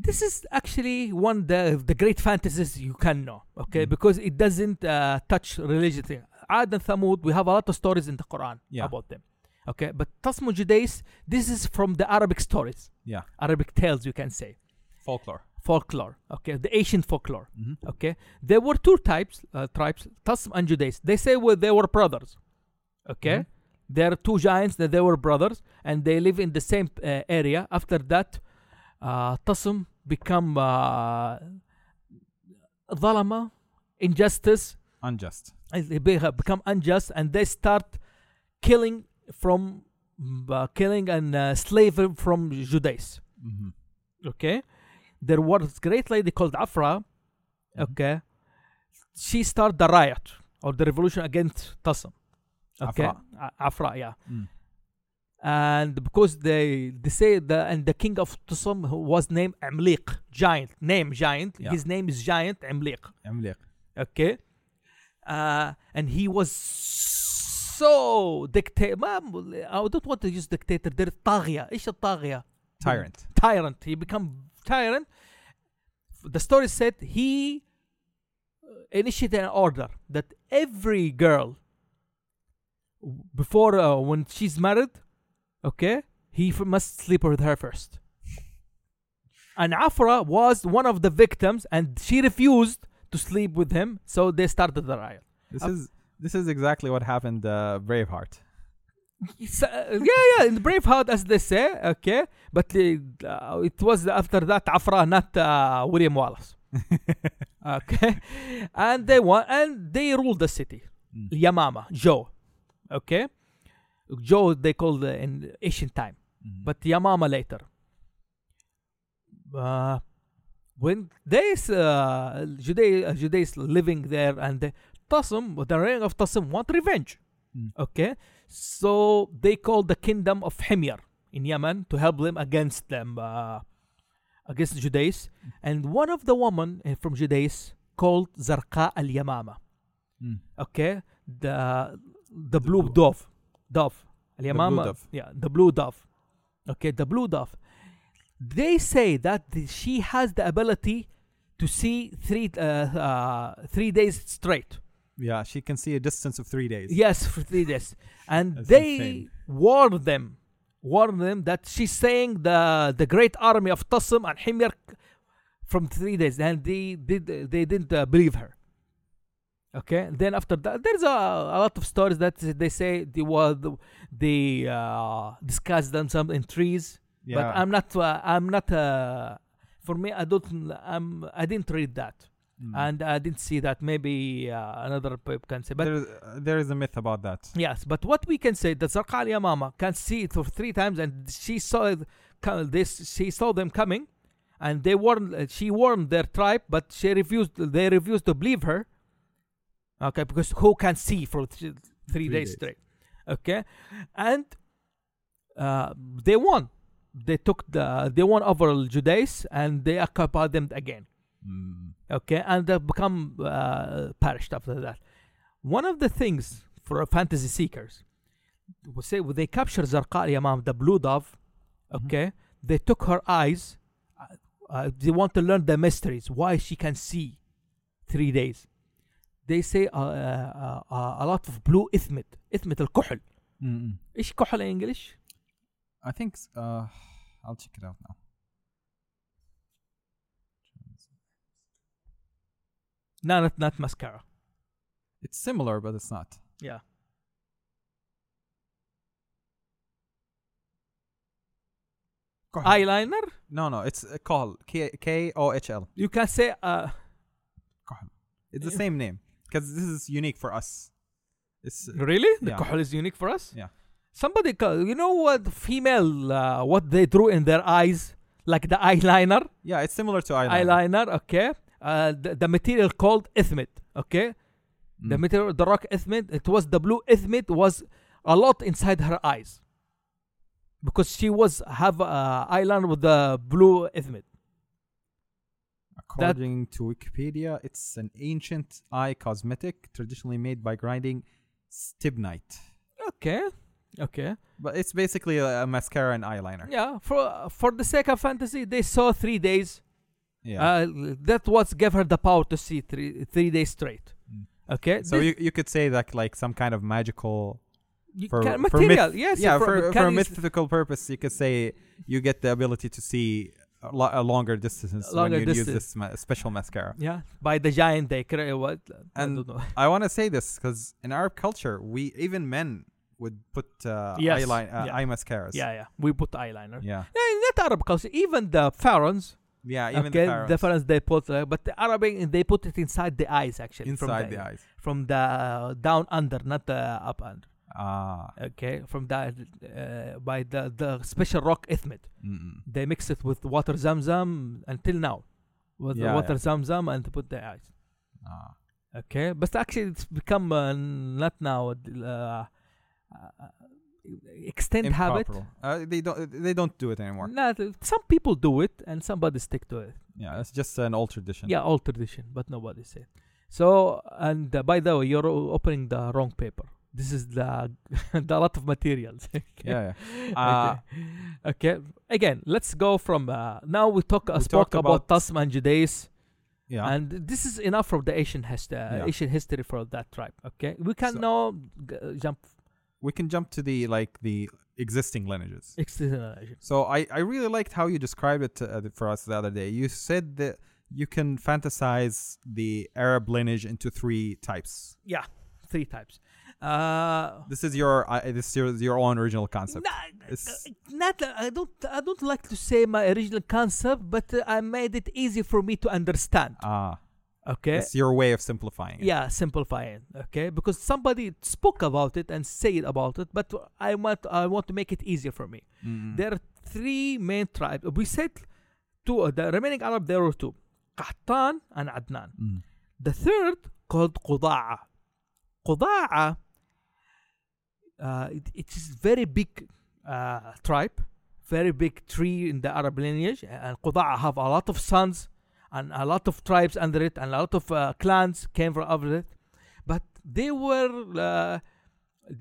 this is actually one of the the great fantasies you can know okay Mm. because it doesn't uh, touch religion Ad and Thamud we have a lot of stories in the Quran Yeah. about them okay but Tasmu Judais this is from the Arabic stories Yeah. Arabic tales you can say Folklore. folklore okay the ancient folklore Mhm. okay there were two types uh, tribes Tasm and Judais they say well, they were brothers okay Mhm. there are two giants that they were brothers and they live in the same uh, area after that uh, Tasm become uh, ظلمة injustice Unjust. and they be- become unjust and they start killing from uh, killing and uh, slavery from Judais hmm okay? There was great lady called afra. Mhm. okay? She started the riot or the revolution against tasm okay? Afra. A- afra yeah. Mm. and because they they say the and the king of who was named amliq giant name giant. Yeah. his name is giant amliq. Amliq. okay? Uh, and he was so dictator ما I don't want to use dictator they're طاغية ايش الطاغية Tyrant. tyrant. He become tyrant. The story said he uh, initiated an order that every girl before uh, when she's married, okay, he f- must sleep with her first. And Afra was one of the victims, and she refused to sleep with him, so they started the riot. This Up- is this is exactly what happened uh, Braveheart. It's, uh, yeah, yeah, in Braveheart, as they say, okay, but uh, it was after that Afra, not uh, William Wallace. okay, and they won, and they ruled the city. Mm. Yamama, Joe, okay, Joe they called uh, in ancient time, Mhm. but Yamama later. Uh, when they uh, Judea, uh, Judeans living there, and the Tasm, the reign of Tasm, want revenge. Mm. Okay, so they called the kingdom of Himyar in Yemen to help them against them, uh, against Judeans. And one of the women uh, from Judeans called Zarqa al Yamama. Mm. Okay, the the blue blue- dove, dove al Yamama. Yeah, the blue dove. Okay, the blue dove. They say that the, she has the ability to see three uh, uh, three days straight. Yeah, she can see a distance of three days. Yes, for three days. And That's they insane. warned them, warn them that she's saying the the great army of Tasm and Himyar from three days, and they did they didn't uh, believe her. Okay, then after that, there's a, a lot of stories that they say they were they uh, discussed themselves in trees, Yeah. but I'm not uh, I'm not uh, for me I don't I'm I didn't read that Mm. and I didn't see that maybe uh, another people can say but there, is, uh, there is a myth about that. Yes, but what we can say that Zarqa al Yamama can see it for three times, and she saw it, this. She saw them coming, and they warned. uh, She warned their tribe, but she refused. They refused to believe her. Okay, because who can see for th- three, Three days, days. straight? Okay, and uh, they won. They took the. They won over Judeans, and they occupied them again Mm okay and they've become uh, perished after that. One of the things for fantasy seekers we say they capture Zarqa al Yamama the blue dove mm-hmm. okay? Mm-hmm. they took her eyes uh, uh, they want to learn the mysteries why she can see three days. They say uh, uh, uh a lot of blue ithmit ithmit الكحل ايش كحل in English? I think uh, I'll check it out now. No not, not mascara It's similar, but it's not. yeah eyeliner No, no, it's uh, Kohl. K K O H L. you can say uh, Kohl. It's the same name because this is unique for us. It's Really? The Yeah. kuhl is unique for us? Yeah. Somebody, you know what female, uh, what they drew in their eyes? Like the eyeliner? yeah, it's similar to eyeliner. Eyeliner, okay. Uh, the, the material called ithmit, okay. The Mm. material, the rock ithmit, it was the blue ithmit was a lot inside her eyes. Because she was have uh, island with the blue ithmit. According to Wikipedia, it's an ancient eye cosmetic traditionally made by grinding stibnite. Okay, okay. But it's basically a, a mascara and eyeliner. Yeah, for for the sake of fantasy, they saw three days Yeah. Uh, that was gave her the power to see three three days straight. Mm. Okay, so This- you you could say that like some kind of magical for- can, for myth- material, yes, yeah for- for, for a mythical purpose you could say you get the ability to see a, lo- a longer distance Longer when you use this ma- special mascara Yeah, by the giant they create what? I And- don't know. I want to say this because in Arab culture we even men would put uh, Yes, eyeline, uh, yeah. eye mascaras Yeah, yeah. We put eyeliner. yeah Yeah, that Arab culture. Even the pharaohs. Yeah even okay, the pharaohs the pharaohs they put, uh, but the Arabic they put it inside the eyes actually. inside the eyes From the uh, down under, not the up under. ah Okay, from that uh, by the the special rock ethmid. mm-mm. They mix it with water zamzam until now, with the Yeah, water zamzam and put the eyes. ah Okay, but actually it's become uh, not now uh, uh, extend habit. Uh, they don't they don't do it anymore Not, some people do it and somebody stick to it. yeah it's just an old tradition Yeah, old tradition, but nobody said. So, and uh, by the way, you're opening the wrong paper. This is the, the lot of materials. okay. yeah, yeah. Uh, okay. okay. Again, let's go from uh, now. We talk uh, We spoke talked about, about- Tasm and Judais, yeah and this is enough from the Asian history. Uh, Yeah. Asian history for that tribe. Okay, we can So- now g- uh, jump we can jump to the like the existing lineages external Asian. So I, I really liked how you described it uh, for us the other day. You said that you can fantasize the Arab lineage into three types. Yeah, three types. Uh, This is your uh, this is your, your own original concept. Uh, not I don't I don't like to say my original concept, but uh, I made it easy for me to understand. Ah, Okay. it's your way of simplifying. it. Yeah, simplifying. Okay, because somebody spoke about it and said about it, but I want I want to make it easier for me. Mm. There are three main tribes. We said two. uh, The remaining Arab there were two, Qahtan and Adnan. Mm. The third called Quda'a. Quda'a, uh, it, it is very big uh, tribe, very big tree in the Arab lineage, and Quda'a have a lot of sons and a lot of tribes under it, and a lot of uh, clans came from over it. But they were uh,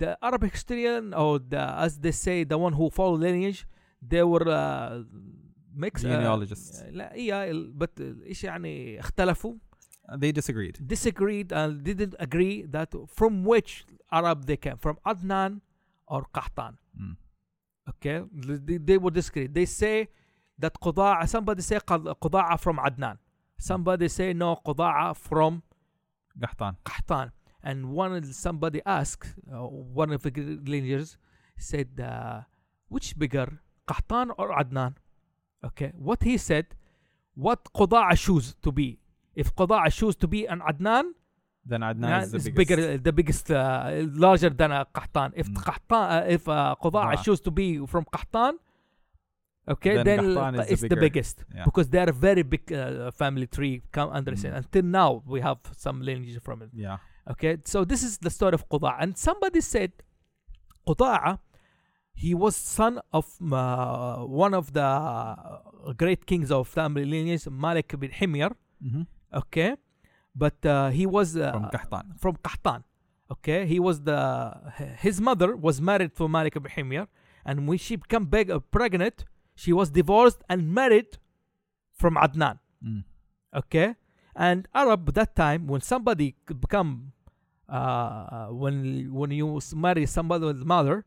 the Arab historian, or the, as they say, the one who follow lineage. They were uh, mixed Genealogists. لا yeah, but ايش يعني اختلفوا Uh, they disagreed. disagreed and didn't agree that from which Arab they came from Adnan or Qahtan. Mm. Okay, they, they would disagree. They say that Quda'a, somebody say Quda'a from Adnan. Somebody say no Quda'a from Qahtan. Qahtan. And one somebody asked uh, one of the lineages said uh, which bigger Qahtan or Adnan? Okay, what he said, what Quda'a choose to be. If Quda'a choose to be an Adnan, Then Adnan yeah, is the biggest. bigger, uh, the biggest, uh, larger than uh, Qahtan. If Mm. Qahtan, uh, if uh, Quda'a choose to be from Qahtan, okay, Then then, is the it's the bigger- biggest Yeah. because they are a very big uh, family tree. Come understand? Mm. Until now, we have some lineage from it. Yeah. Okay, so this is the story of Quda'a, and somebody said Quda'a, he was son of uh, one of the great kings of family lineage, Malik bin Himyar. Mm-hmm. Okay, but uh, he was uh, From Qahtan. from Qahtan. Okay, he was the his mother was married to Malik ibn Himyar, and when she became uh, pregnant, she was divorced and married from Adnan. Mm. Okay, and Arab that time when somebody could become uh, when when you marry somebody with mother,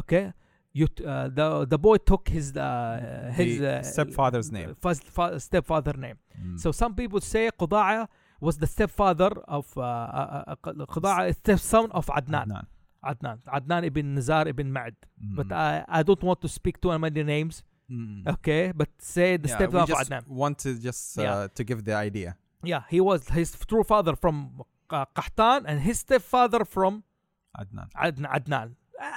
okay, you t- uh, the the boy took his uh, his uh, stepfather's name. first fa- stepfather name. Mm. So some people say Quda'a was the stepfather of uh, uh, uh, Quda'a stepson of Adnan. Adnan. Adnan. Adnan ibn Nizar ibn Ma'ad. But Mm. I, I don't want to speak too many names. Mm. Okay, but say the Yeah, stepson of Adnan. want to just uh, Yeah. to give the idea. Yeah, he was his true father from uh, Qahtan and his stepfather from Adnan. Adnan. Adnan.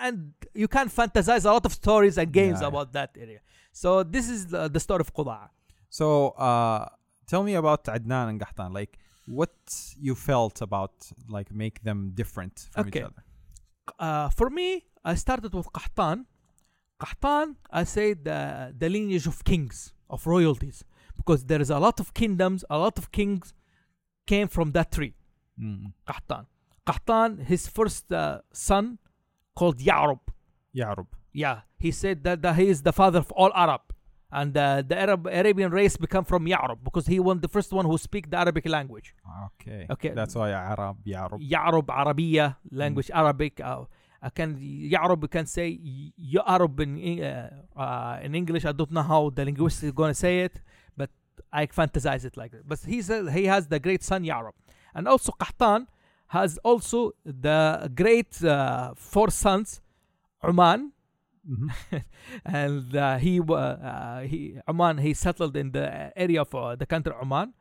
And you can fantasize a lot of stories and games Yeah. about that area. So this is the, the story of Quda'a. So, uh, tell me about Adnan and Qahtan. Like, what you felt about like make them different from Okay. each other. uh, for me, I started with Qahtan. Qahtan, I say the, the lineage of kings, of royalties, because there is a lot of kingdoms, a lot of kings came from that tree, Mm. Qahtan. Qahtan, his first uh, son, called Ya'rub. Yarub. Yeah, he said that, that he is the father of all Arab. and uh, the Arab Arabian race become from Ya'rub because he was the first one who speak the Arabic language. Okay. Okay. That's why Arab, Yarab. Ya'rub Arabiya language Arabic. Uh, can Ya'rub can say Ya'rub in uh, uh, in English. I don't know how the linguist is going to say it, but I fantasize it like that. But he's a, he has the great son Ya'rub, and also Qahtan has also the great uh, four sons, Uman, Mhm. and uh, he uh, he Oman he settled in the area of uh, the country Oman.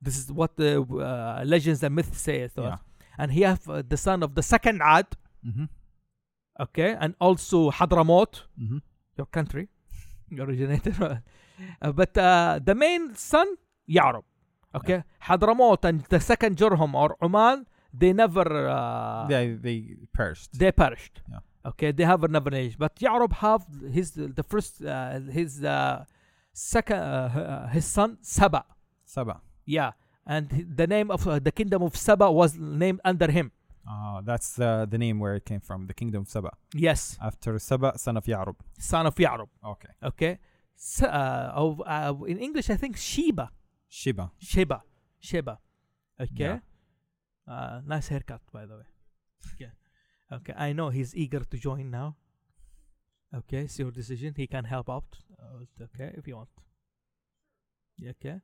This is what the uh, legends and myths say. Yeah. And he have uh, the son of the second Ad, Mm-hmm. Okay, and also Hadramaut, Mm-hmm. your country, you originated. uh, but uh, the main son Ya'rub, okay, Hadramaut and the second Jurhum or Oman, they never uh, they they perished. they perished. Yeah. Okay, they have never age. But Ya'rub have his the first uh, his uh, second uh, uh, his son Saba. Saba. Yeah, and the name of uh, the kingdom of Saba was named under him. Uh, that's uh, the name where it came from, the kingdom of Saba. Yes, After Saba, son of Yarub. son of Ya'rub. Okay. Okay, S- uh, of, uh, in English I think Sheba, Shiba. Sheba, Sheba. Okay, Yeah. uh, nice haircut by the way. Okay, okay. I know he's eager to join now. Okay, it's your decision. He can help out. Uh, okay, if you want. Okay.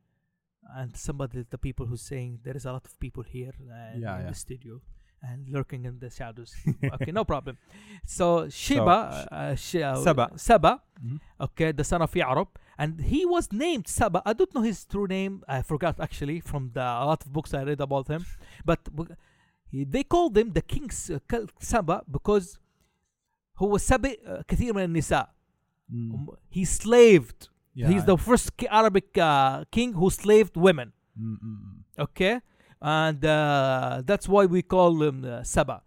And somebody, the people who's saying there is a lot of people here uh, Yeah, in yeah. the studio and lurking in the shadows. okay, no problem. So Sheba, uh, Sh- uh, Saba. Saba, Mhm. okay, the son of Ya'rub, and he was named Saba. I don't know his true name. I forgot actually from the a lot of books I read about him, but w- he, they called him the king S- uh, K- Saba because هو سبق uh, كثير من النساء. Mm. Um, He slaved. Yeah. He's the first ki- Arabic uh, king who slaved women. Mm, mm, mm. Okay, and uh, that's why we call him uh, Saba.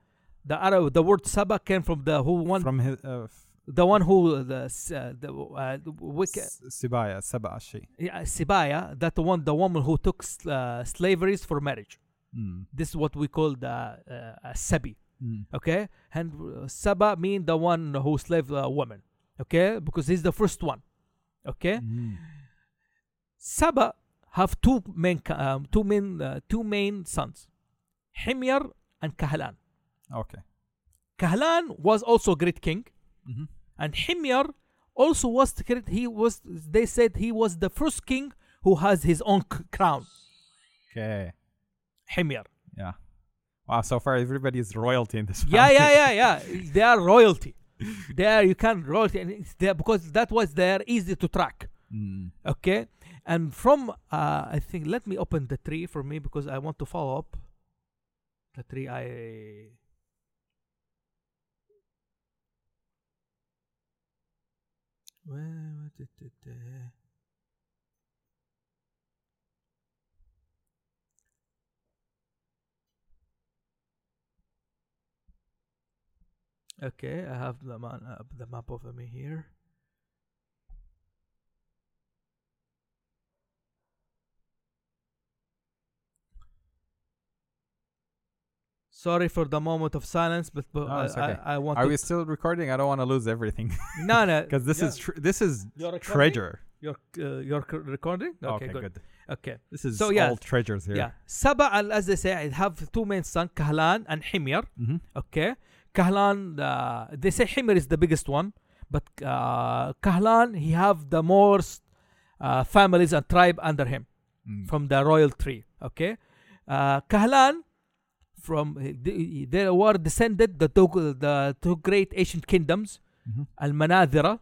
The Arab, the word Saba came from the who one, From his, uh, the one who the uh, the uh, the Sibaya, Saba Ashi. yeah, Sibaya, that one, the woman who took uh, slaveries for marriage. Mm. This is what we call the uh, uh, Sabi. Mm. Okay, and uh, Saba mean the one who slaved a woman. Okay, because he's the first one. Okay, Mm. Saba have two main um, two main uh, two main sons, Himyar and Kahlan. Okay. Kahlan was also a great king, Mm-hmm. and Himyar also was the great. He was. They said he was the first king who has his own c- crown. Okay. Himyar. Yeah. Wow. So far, everybody is royalty in this. Yeah, family. yeah, yeah, yeah. They are royalty. They are. You can royalty, and it's there because that was there easy to track. Mm. Okay, and from uh, I think let me open the tree for me because I want to follow up the tree. I where did it, Okay, I have the man, uh, the map of me here. Sorry for the moment of silence, but, but No, I, it's okay. I, I want Are to. we still recording? I don't want to lose everything no, no, because this yeah. is tr- this is You're treasure. You're uh, you're c- recording. Okay, Okay, good. good. Okay, This is So, yeah. all treasures here. yeah. Saba, and as they say, I have two main sons, Kahlan and Himyar. Mm-hmm. Okay, Kahlan. Uh, they say Himyar is the biggest one, but uh, Kahlan he have the most uh, families and tribe under him. Mm. from the royal tree. Okay, uh, Kahlan from they, they were descended the two the two great ancient kingdoms, Mhm. Al Manadhira,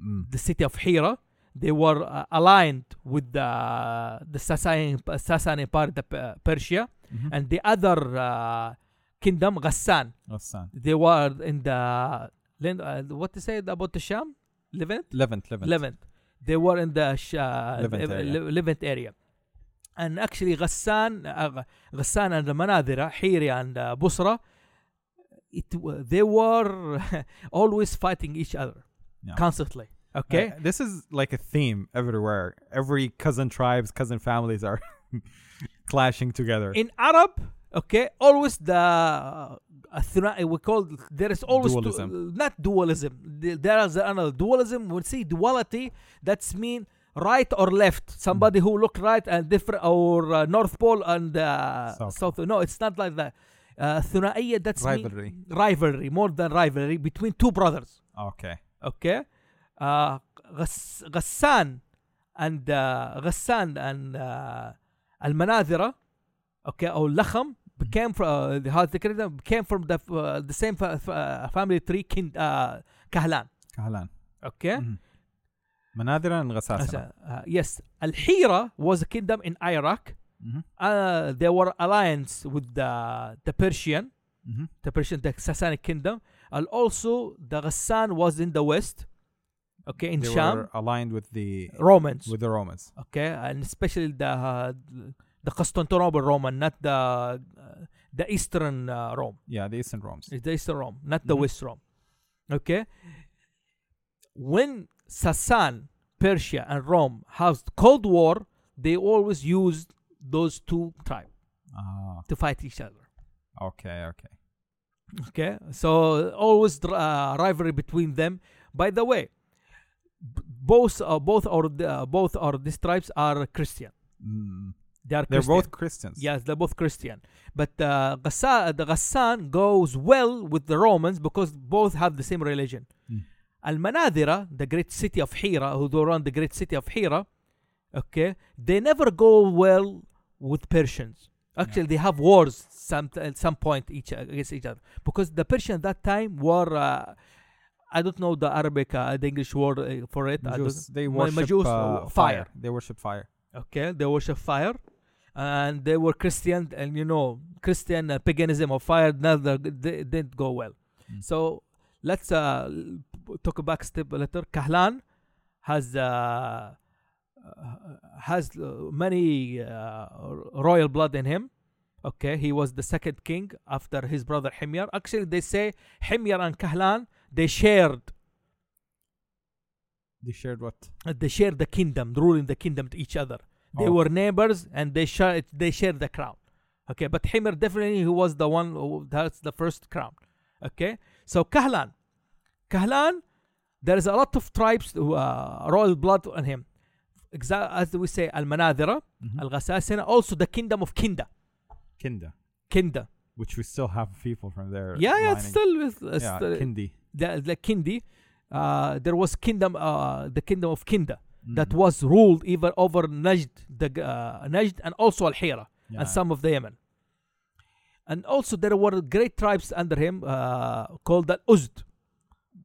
Mm. the city of Hira. They were uh, aligned with the the Sasanian Sasanian part of uh, Persia, Mhm. and the other uh, kingdom Ghassan. Ghassan. They were in the uh, what to say about the Sham, Levant. Levant, Levant. Levant. They were in the sh- uh, Levant area. Le- Levant area and actually Ghassan uh, Ghassan and the Manadira Hiri and Busra it they were always fighting each other yeah. constantly. Okay? Uh, this is like a theme everywhere. Every cousin tribes cousin families are clashing together. In Arab okay always the uh, we call there is always dualism. Du- not dualism. There is another dualism. We see duality. That's mean right or left somebody who look right and different or uh, north pole and uh, South. south no it's not like that uh, ثنائية that's mean Rivalry. rivalry more than rivalry between two brothers Okay. okay uh, غس, غسان and uh, غسان and uh, المناذرة okay أو اللخم became from uh, the هذا كده became from the uh, the same fa- fa- family tree kind uh, كهلان كهلان. okay Mhm. مناذرا غساسنة. uh, yes الحيرة was a kingdom in Iraq Mhm. uh, they were alliance with the the Persian Mhm. the Persian the Sasanic kingdom and also the Ghassan was in the west okay in They Sham were aligned with the Romans with the Romans. okay and especially the uh, the Constantinople Roman not the uh, the Eastern uh, Rome Yeah, the Eastern Romes. it's the Eastern Rome not the Mhm. West Rome okay when Sasan Persia and Rome has Cold War they always used those two tribes Ah, to fight each other okay, okay. okay so always uh, rivalry between them by the way b- both uh, both or uh, both or these tribes are Christian Mm. they are They're both Christians. Yes, they're both Christian. But uh, Ghassa- the Ghassan goes well with the Romans because both have the same religion. Mm. Al Manadira, the great city of Hira, who do run the great city of Hira, okay, they never go well with Persians. Actually, they have wars some at some point each against each other because the Persians at that time were. Uh, I don't know the Arabic, uh, the English word uh, for it. Majus, they worship Majus, uh, fire. fire. They worship fire. okay they worship fire and they were christian and you know christian uh, paganism of fire never they didn't go well Mm. so let's uh talk back step a little kahlan has uh, has many uh, royal blood in him okay he was the second king after his brother himyar actually they say himyar and kahlan they shared They shared what? uh, they shared the kingdom, ruling the kingdom to each other. They Oh. were neighbors and they share they shared the crown. Okay, but Himyar definitely he was the one who that's the first crown. Okay, so Kahlan, Kahlan, there is a lot of tribes who uh, royal blood on him. As we say, Al Manadira, Mhm. Al Ghasasina, also the kingdom of Kinda. Kinda, Kinda. which we still have people from there. Yeah, yeah, it's still with uh, yeah, still- Kindi. the, the Kindi. Uh, there was kingdom, uh, the kingdom of Kinda. that Mhm. was ruled even over Najd, the uh, Najd and also Al Hira Yeah. and some of the Yemen. And also there were great tribes under him uh, called Al Uzd,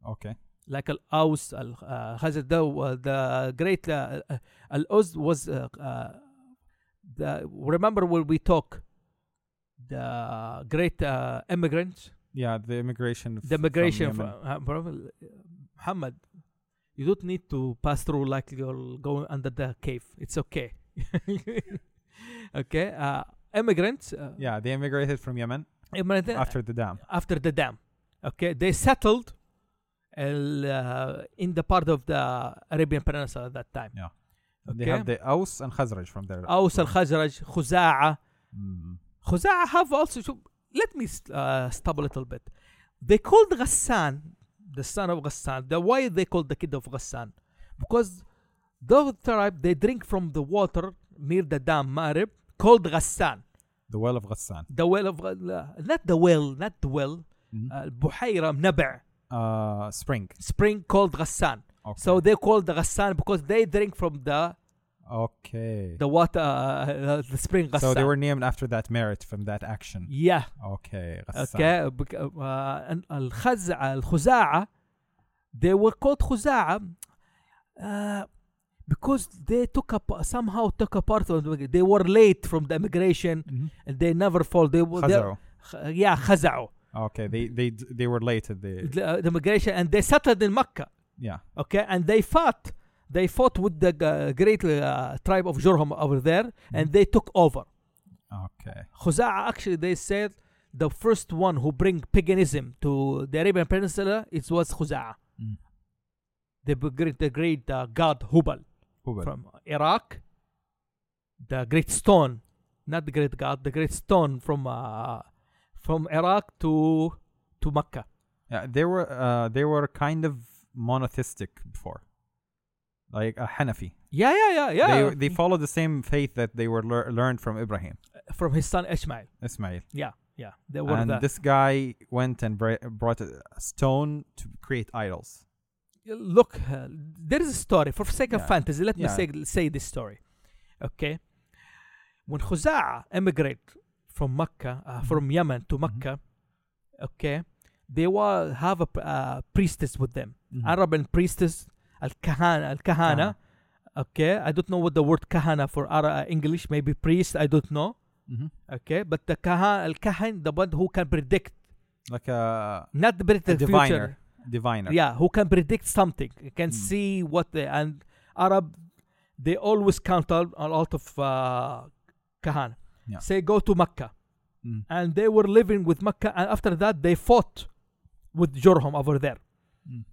Okay. like Al Aus, Al uh, Khazar. The, uh, the great uh, uh, Al Uzd was uh, uh, the remember when we talk the great uh, immigrants, Yeah, the immigration. the migration from from, uh, from- Muhammad. You don't need to pass through like you're going under the cave. It's okay. okay. Uh, immigrants. Uh, yeah, they immigrated from Yemen immigrant- after the dam. after the dam. Okay, they settled uh, in the part of the Arabian Peninsula at that time. Yeah. Okay. They have the Aus and Khazraj from there. Aus and Khazraj, Khuza'a. Mm. Mm-hmm. Khuza'a have also. Let me uh, stop a little bit. They called Ghassan, the son of Ghassan. The why they called the kid of Ghassan, because the tribe they drink from the water near the dam Marib called Ghassan. The well of Ghassan. The well of uh, not the well, not the well. Mm-hmm. Uh, Buhaira Nab'a uh, spring. spring called Ghassan. Okay. So they called the Ghassan because they drink from the okay. the water, uh, uh, the spring Ghassan. So they were named after that merit from that action. yeah. Okay. Ghassan. Okay, bec- uh, and الخزعة الخزاعة they were called خزاعة uh, because they took up somehow took a part of the, they were late from the immigration Mhm. and they never fall they were they, Khazaro. yeah خزعوا Okay. They they they were late at the the, uh, the immigration and they settled in Mecca yeah. okay and they fought they fought with the uh, great uh, tribe of Jurhum over there and they took over Okay. Khuza'a actually they said the first one who bring paganism to the Arabian Peninsula it was Khuza'a Mm. the great the great uh, god Hubal Hubal. from Iraq the great stone not the great god the great stone from uh, from Iraq to to Mecca. Yeah, they were uh, they were kind of monotheistic before, like a Hanafi. Yeah, yeah, yeah, yeah. They they followed the same faith that they were lear- learned from Ibrahim, from his son Ishmael. Ismail. Yeah, yeah. They were And that. this guy went and bra- brought a stone to create idols. Look, uh, there is a story for sake of Yeah. fantasy. Let me say say this story. Okay, when Khuza'a emigrate from Mecca, uh, Mm-hmm. from Yemen to Mecca, okay, they will have a uh, priestess with them. Mhm. Arabian priestess, al kahana, al kahana. Okay, I don't know what the word kahana for Ara- English. Maybe priest. I don't know. Okay, but the kahan, al kahan, the one who can predict, Like a, not predict the diviner. future. Diviner. Yeah, who can predict something, can Mm. see what they and Arab, they always count on a lot of uh, kahan. Yeah. Say go to Mecca, Mm. and they were living with Mecca, and after that they fought with Jurhum over there. Mm.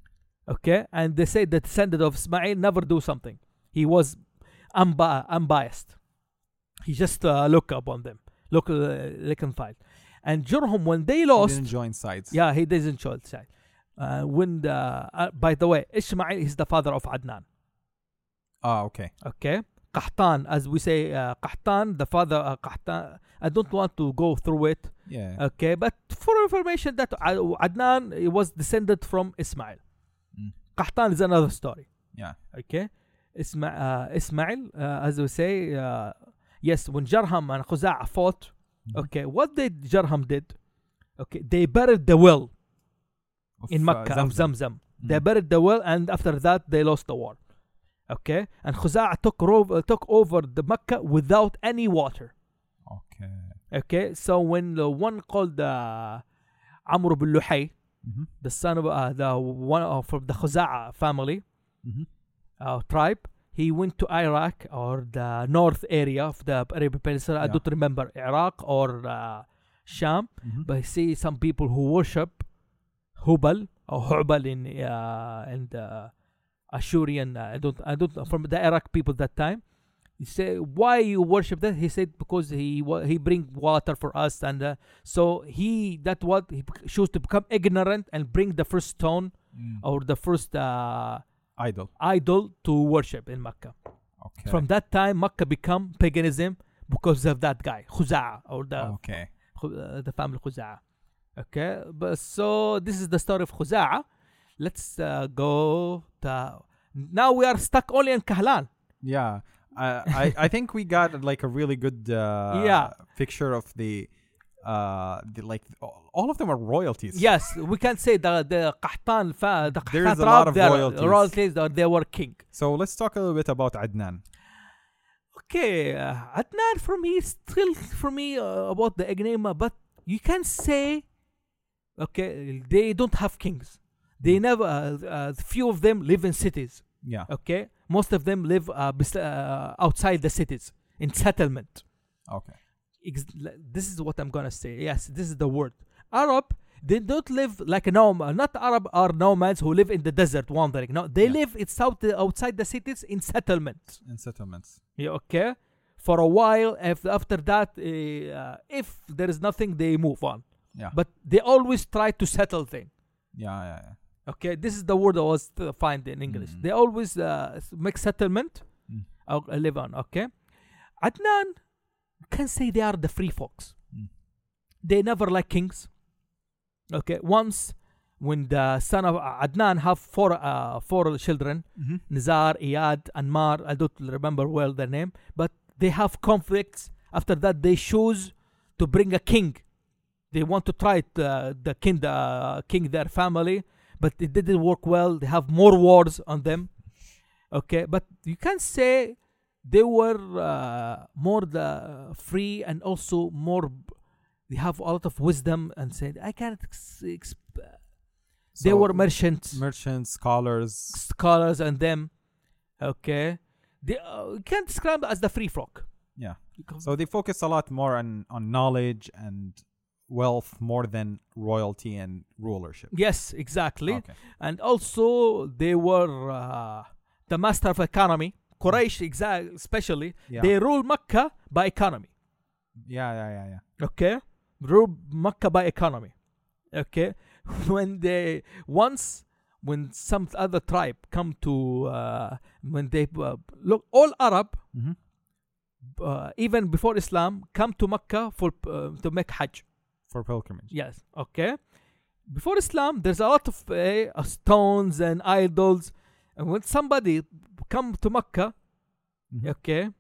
Okay, and they say the descendant of Ismail never do something. He was unbi- unbiased. He just uh, look up on them, look uh, look and fight. And Jurhum when they He lost, didn't join sides. yeah, he didn't show the side. Uh, when the, uh, by the way, Ishmael is the father of Adnan. Ah, okay. Okay, Qahtan, as we say, uh, the father uh, Qahtan. I don't want to go through it. Yeah. Okay, but for information, that Adnan was descended from Ismail. Mm. Is another story. yeah. Okay, Isma- uh, Ismail, uh, as we say, uh, yes, when Jurhum and Khuza'a fought, Mhm. okay, what did Jurhum did? Okay, they buried the well Of, in uh, Mecca of Zamzam. They Mm. buried the well, and after that they lost the war. Okay, and Khuza'a took over, took over the Mecca without any water. Okay. Okay, so when the one called uh, Amr bin Luhay, Mhm. the son of uh, the one uh, from the Khuza'a family Mhm. uh, tribe, he went to Iraq or the north area of the Arabian Peninsula. I don't remember Iraq or uh, Sham, Mhm. but I see some people who worship Hubal or Hubal in uh, in the Ashurian. Uh, I don't I don't from the Iraq people that time. He said, why you worship that? He said because he he bring water for us and uh, so he that what he chose to become ignorant and bring the first stone Mm. or the first uh, Idol. idol to worship in Mecca. Okay. From that time, Mecca become paganism because of that guy Khuza'a or the okay. Uh, the family Khuza'a. Okay, but so this is the story of Khuza'a. Let's uh, go to now we are stuck only in Kahlan. Yeah. I, I I think we got like a really good uh, Yeah. picture of the uh the like all of them are royalties. Yes, we can say the the Qahtan fa, the There is Qahtan a lot of they royalties. royalties or they were king. So let's talk a little bit about Adnan. Okay, uh, Adnan for me is still for me uh, about the Enigma, but you can say, okay, they don't have kings. They never. Uh, uh, few of them live in cities. Yeah. Okay, most of them live uh, bes- uh, outside the cities in settlement. Okay. Ex- this is what I'm gonna say. Yes, this is the word. Arab, they don't live like a nomad. Not Arab are nomads who live in the desert wandering. No, they Yeah. live it's out outside the cities in settlement. In settlements. Yeah, okay. For a while, if after that, uh, if there is nothing, they move on. Yeah. But they always try to settle thing. yeah, yeah, yeah. Okay, this is the word I was to find in English. Mm. They always uh, make settlement Mm. or live on. Okay, Adnan can say they are the free folks. Mm. They never like kings. Okay, once when the son of Adnan have four uh, four children, Mm-hmm. Nizar, Iyad, Anmar. I don't remember well their name, but they have conflicts. After that, they choose to bring a king. They want to try it, uh, the king, the uh, king, their family, but it didn't work well. They have more wars on them. Okay, but you can say they were uh, more the free and also more. They have a lot of wisdom and said, "I can't." Ex- ex- they were merchants merchants, scholars. scholars and them. Okay, they uh, you can't describe as the free folk. Yeah. So they focus a lot more on on knowledge and wealth more than royalty and rulership. yes, exactly, Okay. and also they were uh, the master of economy. Quraysh, exact, especially, Yeah. they rule Mecca by economy. yeah, yeah, yeah, yeah. Okay, rule Mecca by economy. Okay, when they once when some other tribe come to uh, when they uh, look all Arab Mhm. uh, even before Islam come to Mecca for uh, to make Hajj. For pilgrimage. Yes, okay. Before Islam, there's a lot of uh, stones and idols, and when somebody come to Mecca, Mhm. okay,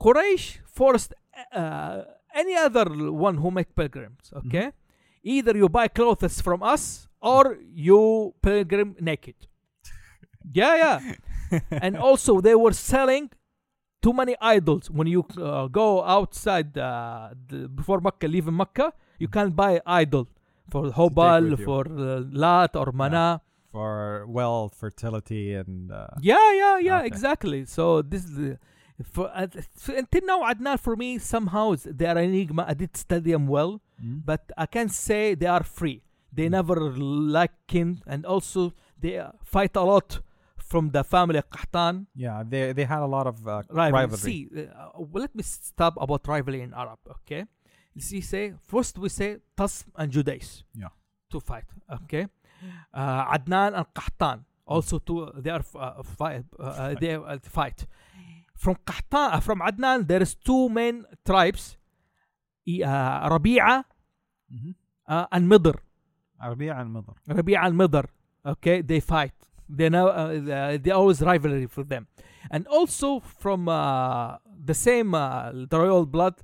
Quraysh forced uh, any other one who make pilgrims, okay. Either you buy clothes from us or you pilgrim naked. yeah, yeah. and also they were selling too many idols when you uh, go outside uh, the, before Mecca, leaving Mecca, you can't buy idol for Hubal, for uh, Lat or Mana. For wealth, fertility, and uh, Yeah, yeah, yeah, Okay. exactly. So this is the, for uh, until now, Adnan for me somehow they are enigma. I did study them well, Mhm. but I can't say they are free. They Mm. never like kin, and also they uh, fight a lot from the family Qahtan. yeah, they they had a lot of uh, rivalry. rivalry. See, uh, well, let me stop about rivalry in Arab. Okay, see, say first we say Tasm and Judais. Yeah. To fight. Okay, uh, Adnan and Qahtan also to they are uh, fight. Uh, they uh, fight. From Qahtan, uh, from Adnan, there is two main tribes, uh, Rabi'a Mhm. uh, and Midr. Arabia and Midr. Rabi'a and Midr. Okay, they fight. They know uh, they always rivalry for them, and also from uh, the same uh, the royal blood,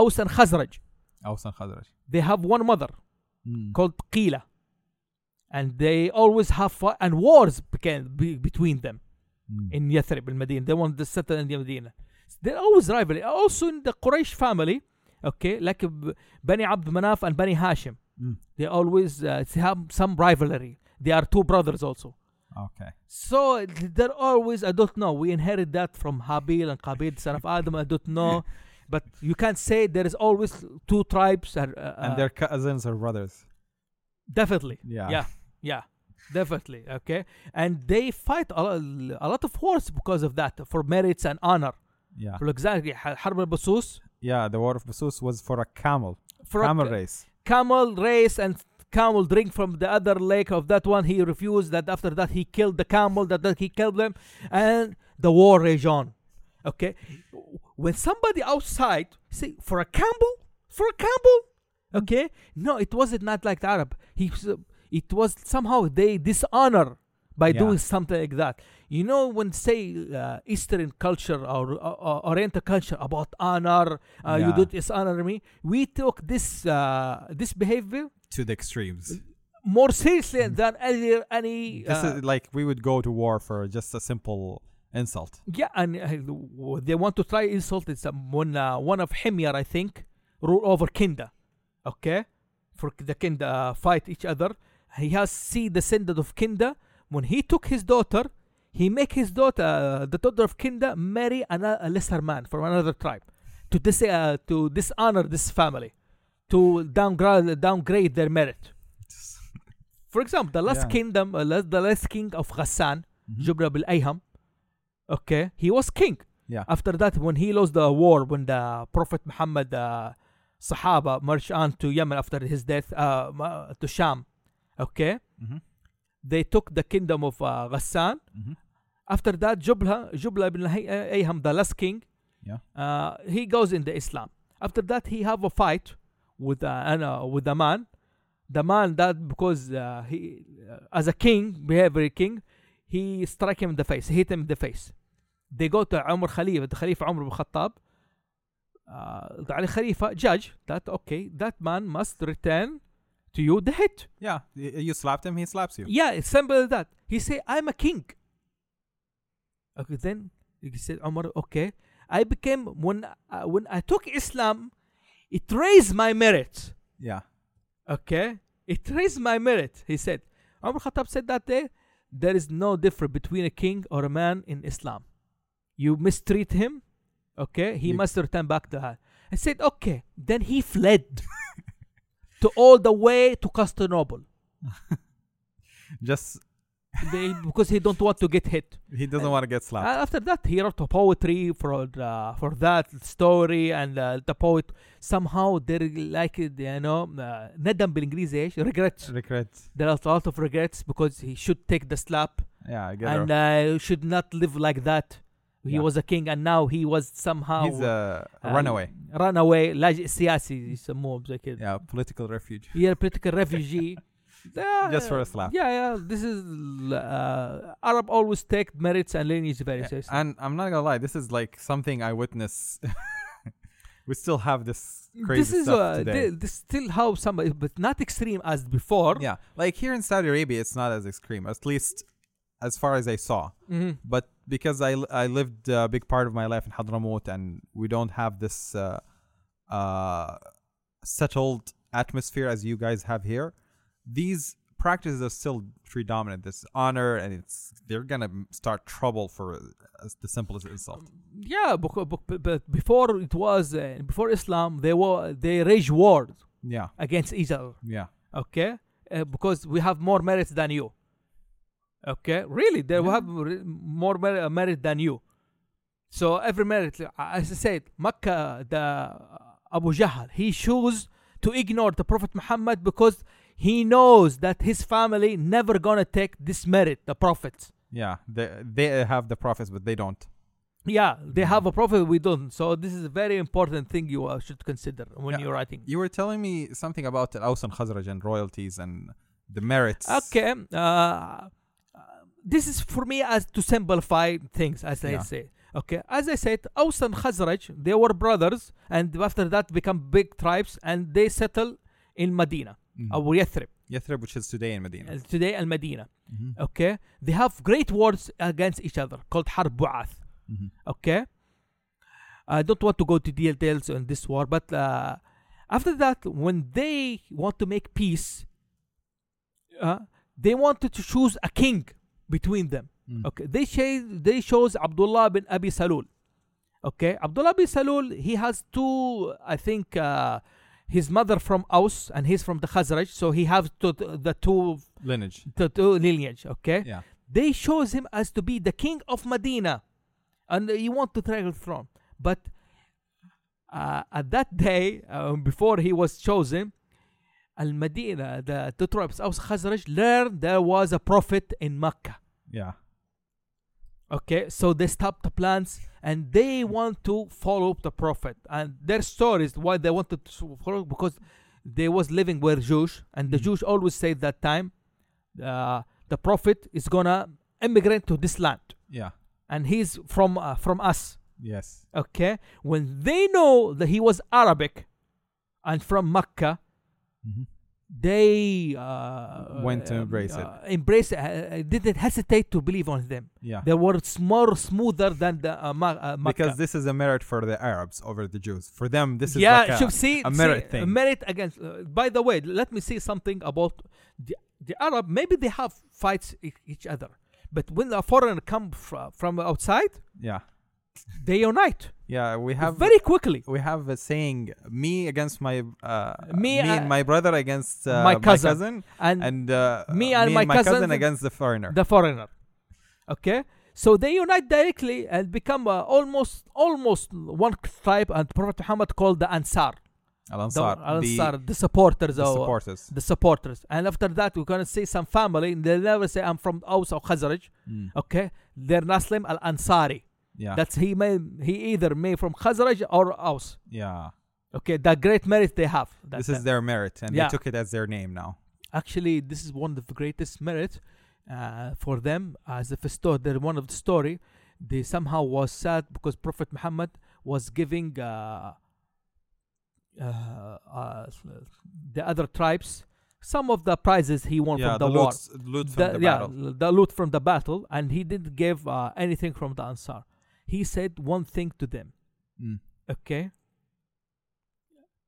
Aus and Khazraj. Aus and Khazraj. They have one mother Mm. called Qila, and they always have fi- and wars began be, between them Mm. in Yathrib, in Medina. They want to settle in the Medina. They're always rivalry. Also in the Quraysh family, okay, like Bani Abd Manaf and Bani Hashim, Mm. they always uh, have some rivalry. They are two brothers also. Okay. So they're always, I don't know. We inherit that from Habil and Qabil, son of Adam. I don't know. but you can't say there is always two tribes. Uh, uh, and their cousins or brothers. definitely. Yeah. Yeah. Yeah. Definitely. Okay. And they fight a lot, a lot of wars because of that for merits and honor. Yeah. For example, Harb al Basus. Yeah. The war of Basus was for a camel. For camel ca- race. camel race and camel drink from the other lake of that one. He refused that. After that, he killed the camel. That, that he killed them, and the war raged on. Okay, when somebody outside say for a camel, for a camel, okay, no, it wasn't not like the Arab. He, it was somehow they dishonor by Yeah. doing something like that. You know, when say uh, Eastern culture or Oriental culture about honor, uh, you Yeah. do dishonor me. We took this uh, this behavior To the extremes. more seriously than any any. This uh, is like we would go to war for just a simple insult. yeah, and uh, they want to try insult. It's um, when uh, one of Himyar, I think, rule over Kinda. Okay, for the Kinda uh, fight each other. He has see descendant of Kinda. When he took his daughter, he make his daughter, uh, the daughter of Kinda, marry ano- a lesser man from another tribe to dis uh, to dishonor this family, to downgrade downgrade their merit. For example, the last Yeah. kingdom, uh, the last king of Ghassan, Mhm. Jubla bil Ayham, okay, he was king. Yeah. After that, when he lost the war, when the Prophet Muhammad, uh, Sahaba marched on to Yemen after his death, uh, to Sham, okay, Mhm. they took the kingdom of uh, Ghassan. Mhm. After that, Jubla, Jubla ibn Ayham, the last king, Yeah. uh, he goes in the Islam. After that, he have a fight with uh, an- uh, with the man. The man that because uh, he uh, as a king, behavior king, he strike him in the face, hit him in the face. They go to Umar Khalifa, the Khalifa Umar ibn Khattab. Uh, the Ali Khalifa judge that okay, that man must return to you the hit. Yeah. You slapped him, he slaps you. Yeah, it's simple as that. He say, I'm a king. Okay, then he said, Umar, okay. I became when uh, when I took Islam, it raised my merit. Yeah. Okay, it raised my merit. He said, Umar Khattab said that day, there is no difference between a king or a man in Islam. You mistreat him, okay, he You- must return back to her. I said, okay. Then he fled to all the way to Constantinople. Just They- because he don't want to get hit. He doesn't Uh, want to get slapped. Uh, after that, he wrote a poetry for uh, for that story, and uh, the poet somehow they like it, you know uh, ندم بالانجليزي ايش regrets. Regret. There are a lot of regrets because he should take the slap Yeah, I get and her. uh, should not live like that. He Yeah. was a king and now he was somehow He's a uh, runaway. runaway لاجئ سياسي يسموه زي كده. Yeah, political refuge. Yeah, political refugee. Yeah, Just for a slap. Yeah, yeah. This is uh, Arab always take merits and lineage very Yeah, seriously. And I'm not gonna lie, this is like something I witness. we still have this crazy this is stuff uh, today. thi- this still how some but not extreme as before. yeah, like here in Saudi Arabia, it's not as extreme, at least as far as I saw. Mhm. But because I, I lived a big part of my life in Hadramaut and we don't have this uh, uh, settled atmosphere as you guys have here, these practices are still predominant. This honor and it's they're gonna start trouble for uh, the simplest insult. Yeah, because, but before it was uh, before Islam, they were they rage wars Yeah, against each other. yeah, Okay, uh, because we have more merits than you. Okay, really, they Yeah. have re- more mer- uh, merit than you. So every merit, uh, as I said, Makkah, the uh, Abu Jahl, he chose to ignore the Prophet Muhammad because he knows that his family never gonna take this merit, the prophets. yeah. They they have the prophets, but they don't. Yeah, they have a prophet, we don't. So this is a very important thing you uh, should consider when Yeah. you're writing. You were telling me something about Aus and Khazraj and royalties and the merits. Okay. Uh, this is for me as to simplify things, as I say. Okay. As I said, Aus and Khazraj, they were brothers, and after that become big tribes, and they settle in Medina, Or Yathrib, Yathrib, which is today in Medina. uh, today. Mhm. Okay. They have great wars against each other called Bu'ath. Mhm. Okay. I don't want to go to details on this war, but uh, after that, when they want to make peace, uh, they wanted to choose a king between them. Mm. Okay, they chose they chose Abdullah bin Abi Salul. Okay, Abdullah bin Salul he has two, I think, uh, his mother from Aus and he's from the Khazraj, so he has to, the two Lineage. the two lineage. Okay, Yeah. they chose him as to be the king of Medina, and he want to take the throne. But uh, at that day, uh, before he was chosen, Al Medina, the two tribes Aus Khazraj learned there was a prophet in Mecca. Yeah. Okay, so they stopped the plans and they want to follow up the prophet. And their story is why they wanted to follow because they was living with Jews, and the Mhm. Jews always say that time, uh, the prophet is gonna immigrate to this land, Yeah. and he's from uh, from us. Yes. Okay, when they know that he was Arabic and from Mecca, Mhm they uh, went to embrace uh, it. Embrace it. Uh, uh didn't hesitate to believe on them. Yeah, they were more smoother than the uh, uh because this is a merit for the Arabs over the Jews. For them, this is yeah. Like a, see, a merit see, thing. Merit against. Uh, by the way, let me say something about the, the Arab. Maybe they have fights e- each other, but when a foreigner come fr- from outside, yeah, they unite. Yeah, we have very quickly. we have a saying me against my uh, Me, uh, and my brother against uh, my cousin. And, and uh, Me and my my cousin cousin- against the foreigner. the foreigner. Okay, so they unite directly and become uh, almost almost one tribe. And Prophet Muhammad called the Ansar, Al the, Ansar, Ansar, the, supporters, the, the of, supporters. the supporters. And after that, we're gonna see some family. They never say I'm from Aus or Khazraj. Mm. Okay, they're Naslim Al Ansari. Yeah, That's he may he either may from Khazraj or Aus. yeah. Okay, the great merit they have. that This is their merit, and Yeah. they took it as their name now. actually this is one of the greatest merit uh, for them as a story. They're one of the story. They somehow was sad because Prophet Muhammad was giving uh, uh, uh, the other tribes some of the prizes he won yeah, from the, the war. loot, loot from the, yeah, battle. the loot from the battle, and he didn't give uh, anything from the Ansar. He said one thing to them. Mm. Okay.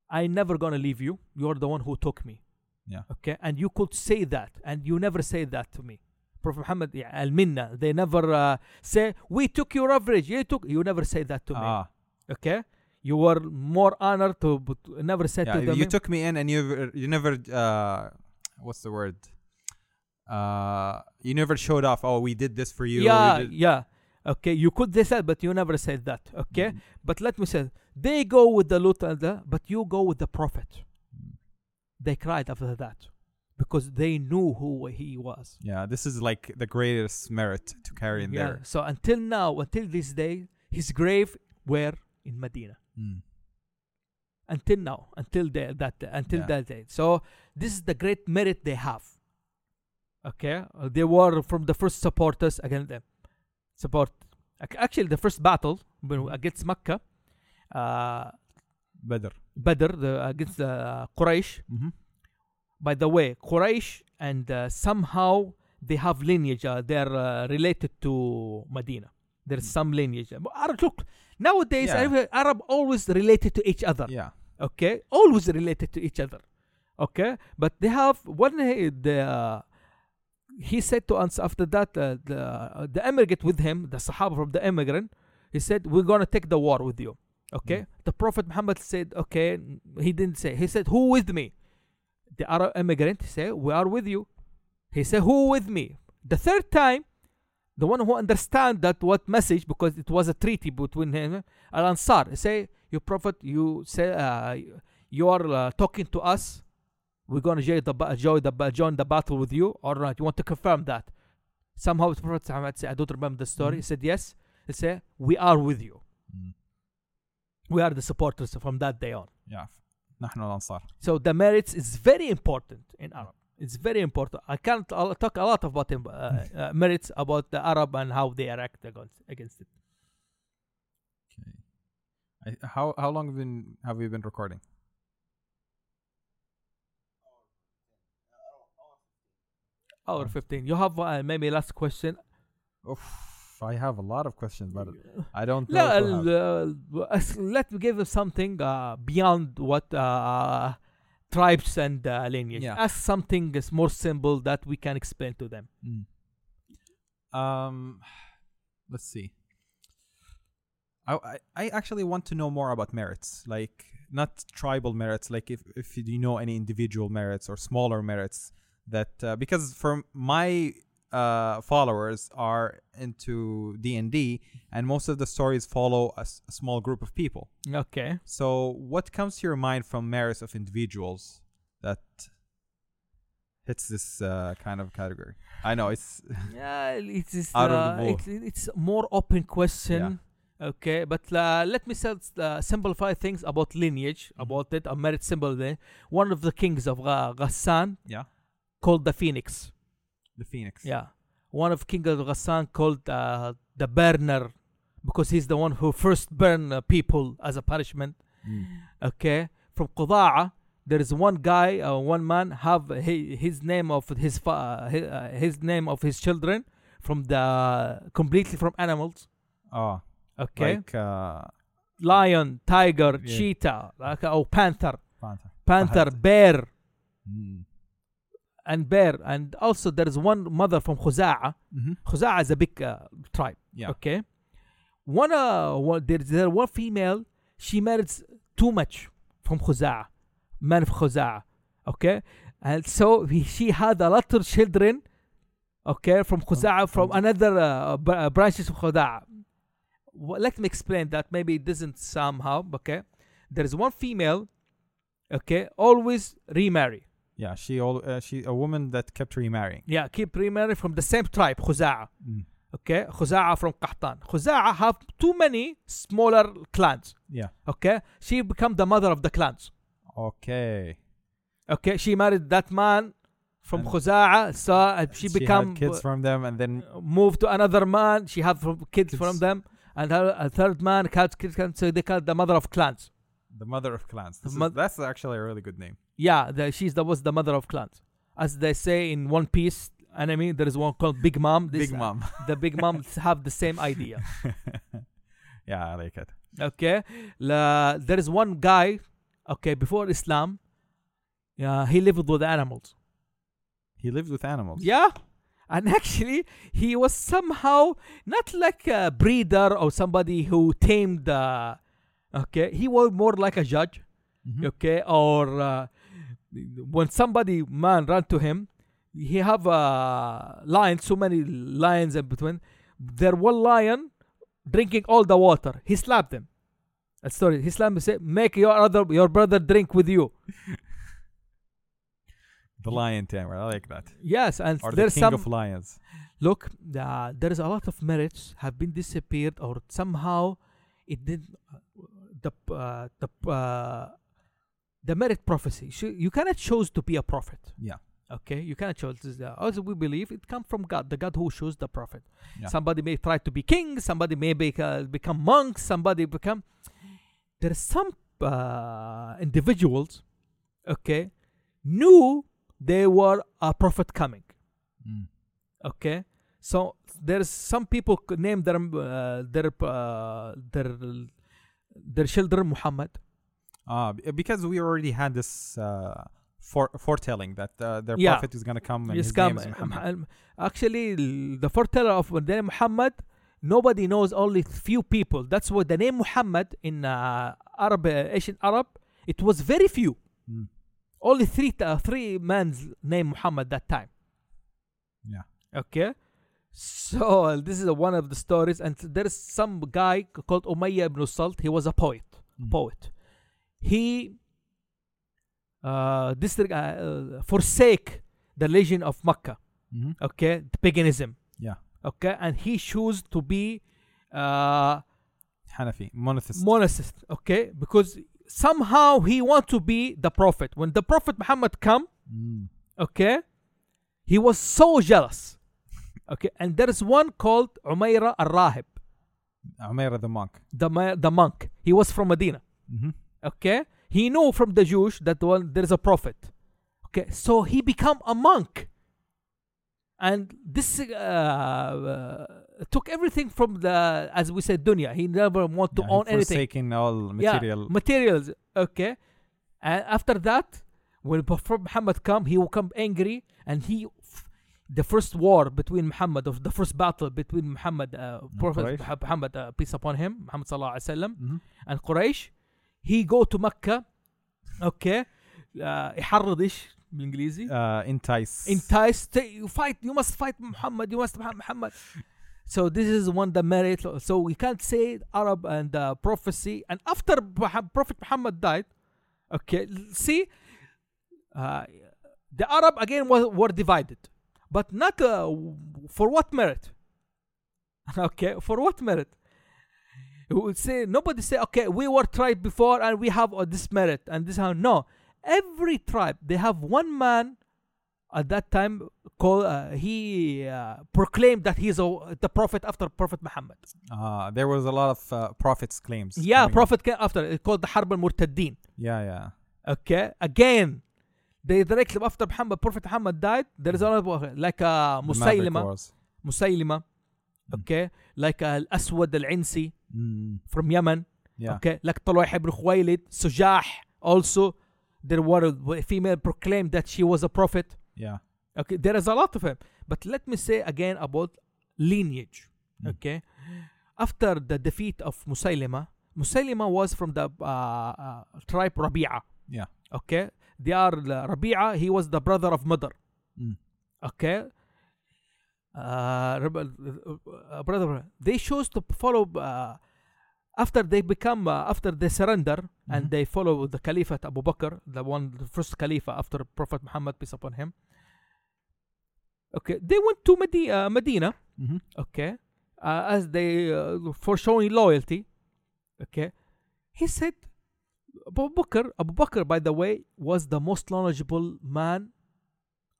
I never gonna leave you. You're the one who took me. Yeah. Okay. And you could say that, and you never say that to me. Prophet Muhammad yeah, al minna. They never uh, say we took your average. You took. You never say that to me. Ah, Okay. You were more honored to never said yeah. to them. You took me in, and you you never uh, what's the word? uh, you never showed off. Oh, we did this for you. yeah, yeah. Okay, you could say that, but you never said that. Okay, Mm. but let me say, they go with the loot and the, but you go with the Prophet. They cried after that because they knew who he was. Yeah, this is like the greatest merit to carry in yeah. there. So until now, until this day, his grave were in Medina. Mm. Until now, until the, that until Yeah. that day. So this is the great merit they have. Okay, they were from the first supporters against them. Support. Actually, the first battle against Mecca, uh, Badr. Badr the, against the uh, Quraysh. Mm-hmm. By the way, Quraysh and uh, somehow they have lineage. Uh, they're uh, related to Medina. There's Mm. some lineage. But Arab, look, nowadays Yeah. Arab, Arab always related to each other. Yeah. Okay, always related to each other. Okay, but they have one the uh, he said to us after that uh, the uh, the immigrant with him, the Sahaba from the immigrant, he said we're gonna take the war with you. Okay, Mm. the Prophet Muhammad said okay. He didn't say. He said who with me? The Arab immigrant said we are with you. He said who with me? The third time, the one who understand that what message because it was a treaty between him and Ansar. He say you Prophet, you say uh, you are uh, talking to us We're gonna join the ba- join the ba- join the battle with you or not? You want to confirm that? Somehow the Prophet Muhammad said, I don't remember the story. Mhm. He said yes. He said we are with you. Mm. We are the supporters from that day on. Yeah. نحن الأنصار. So the merits is very important in Arab. It's very important. I can't I'll talk a lot about him, uh, uh, merits about the Arab and how they react against against it. Okay. I, how how long have been have we been recording? or 15 you have uh, maybe last question Oof, I have a lot of questions, but I don't know. Uh, let me give you something uh, beyond what uh, tribes and uh, lineage. Yeah. Ask something that's more simple that we can explain to them. Mm. Um, let's see. I, I, I actually want to know more about merits, like not tribal merits, like if, if you know any individual merits or smaller merits that uh, because for my uh, followers are into D and D, and most of the stories follow a, s- a small group of people. Okay. So, what comes to your mind from merits of individuals that hits this uh, kind of category? I know it's Yeah, it is. Out of the uh, blue. it's, it's more open question. Okay, but uh, let me uh, simplify things about lineage, Mhm. about it, a merit symbol there. One of the kings of Gha- Ghassan yeah, called the Phoenix. the phoenix. Yeah. One of King of Ghassan called uh, the Burner because he's the one who first burned uh, people as a punishment. Mm. Okay. From Quda'a, there is one guy, uh, one man have his, his name of his fa- his, uh, his name of his children from the completely from animals. Oh, Okay. like uh, Lion, tiger, Yeah. cheetah, like, or panther, panther. panther, Fahad. bear, Mm. And bear. And also there is one mother from Khuza'a. Mm-hmm. Khuza'a is a big uh, tribe. Yeah. Okay. One uh one, there's there one female, she marries too much from Khuza'a. Man of Khuza'a. Okay. And so he, she had a lot of children. Okay, from Khuza'a, from another uh, b- uh, branches of Khuza'a. Wh- Let me explain that. Maybe it doesn't somehow. Okay, there is one female. Okay, always remarry. Yeah, she all uh, she a woman that kept remarrying. Yeah, keep remarrying from the same tribe, Khuza'a. Mm. Okay, Khuza'a from Qahtan. Khuza'a have too many smaller clans. Yeah. Okay, she become the mother of the clans. Okay. Okay, she married that man from And Khuza'a, so uh, she, had become kids from them, and then uh, moved to another man. She have from- kids, Kids. from them, and her a third man had kids. So they call the mother of clans. The mother of clans. This is- that's actually a really good name. Yeah, the, she's the was the mother of clans, as they say in One Piece anime. There is one called Big Mom. This, Big mom. The Big Moms have the same idea. yeah, I like it. okay La, there is one guy okay before islam yeah he lived with animals He lived with animals. yeah and actually he was somehow not like a breeder or somebody who tamed uh, okay he was more like a judge Mhm. okay or uh, when somebody man ran to him he have uh, lion. so many lions in between. There one lion drinking all the water. He slapped them. A story. He slapped him. Said, "Make your other your brother drink with you." The lion tamer. I like that. Yes, and Or the there's king some of lions. look. Uh, there is a lot of merits have been disappeared or somehow it did uh, the uh, the uh, the merit prophecy. You cannot choose to be a prophet. Yeah. Okay, you cannot choose. Uh, as we believe, it comes from God, the God who chose the prophet. Yeah. Somebody may try to be king. Somebody may be, uh, become monks. Somebody become. There are some uh, individuals, okay, knew they were a prophet coming. Mm. Okay, so there's some people name their uh, their uh, their their children Muhammad. Ah, because we already had this uh, fore- foretelling that uh, their Yeah. prophet is going to come and Yes, his come- name is Muhammad. Actually, the foreteller of the name Muhammad, nobody knows. Only few people. That's why the name Muhammad in uh, Arab, uh, Asian Arab, it was very few. Mm. Only three three men's name Muhammad that time. Yeah. Okay. So uh, this is one of the stories, and there is some guy called Umayyah ibn Salt. He was a poet. Mm. Poet. He uh, this uh, forsake the religion of Makkah. Mhm. Okay, the paganism. Yeah. Okay, and he chose to be uh, Hanafi, monotheist. monotheist. Okay, because somehow he want to be the prophet. When the prophet Muhammad come, Mm. okay, he was so jealous. Okay, and there is one called Umayra al-Rahib, Umayyah the monk. the the monk. He was from Medina. hmm Okay, he knew from the Jews that one there is a prophet. Okay, so he become a monk, and this uh, uh, took everything from the as we said dunya. He never want to Yeah, own anything. forsaken all material. Yeah, materials. Okay, and after that, when Prophet Muhammad come, he will come angry, and he The first war between Muhammad, of the first battle between Muhammad, uh, Prophet Quraysh. Muhammad, uh, peace upon him, Muhammad sallallahu alaihi wasallam, Mhm. and Quraysh he go to Mecca okay uh, يحرض ايش بالانجليزي Uh, entice. entice t- you fight you must fight Muhammad you must fight Muhammad so this is one the merit so we can't say Arab and uh, prophecy and after Muha- Prophet Muhammad died okay see uh, the Arab again was, were divided but not uh, for what merit? Okay for what merit? We would say nobody say okay we were tribe before and we have uh, this merit and this how. No. Every tribe they have one man at that time called uh, he uh, proclaimed that he's a, the prophet after prophet muhammad. Uh, there was a lot of uh, prophets' claims. yeah prophet came after it's called the harb al-murtaddin. Yeah, yeah. okay again they directly after muhammad prophet muhammad died there is another like uh, Maverick musaylima musaylima okay like uh, al-aswad al-insi Mm, from yemen yeah. Okay, like Tulayha ibn Khuwaylid, Sajah also, there were a female proclaimed that she was a prophet. Yeah. Okay, there is a lot of them. But let me say again about lineage. Mm. Okay, after the defeat of Musaylima, Musaylima was from the uh, uh, tribe Rabi'a. Yeah. Okay, they are uh, Rabi'a. He was the brother of Mother. Mm. Okay. Uh, uh, brother, they chose to follow uh, after they become uh, after they surrender and Mhm. they follow the Caliphate Abu Bakr, the one the first Caliph after Prophet Muhammad peace upon him. Okay, they went to Medi- uh, Medina. Mhm. Okay, uh, as they uh, for showing loyalty. Okay, he said Abu Bakr. Abu Bakr, by the way, was the most knowledgeable man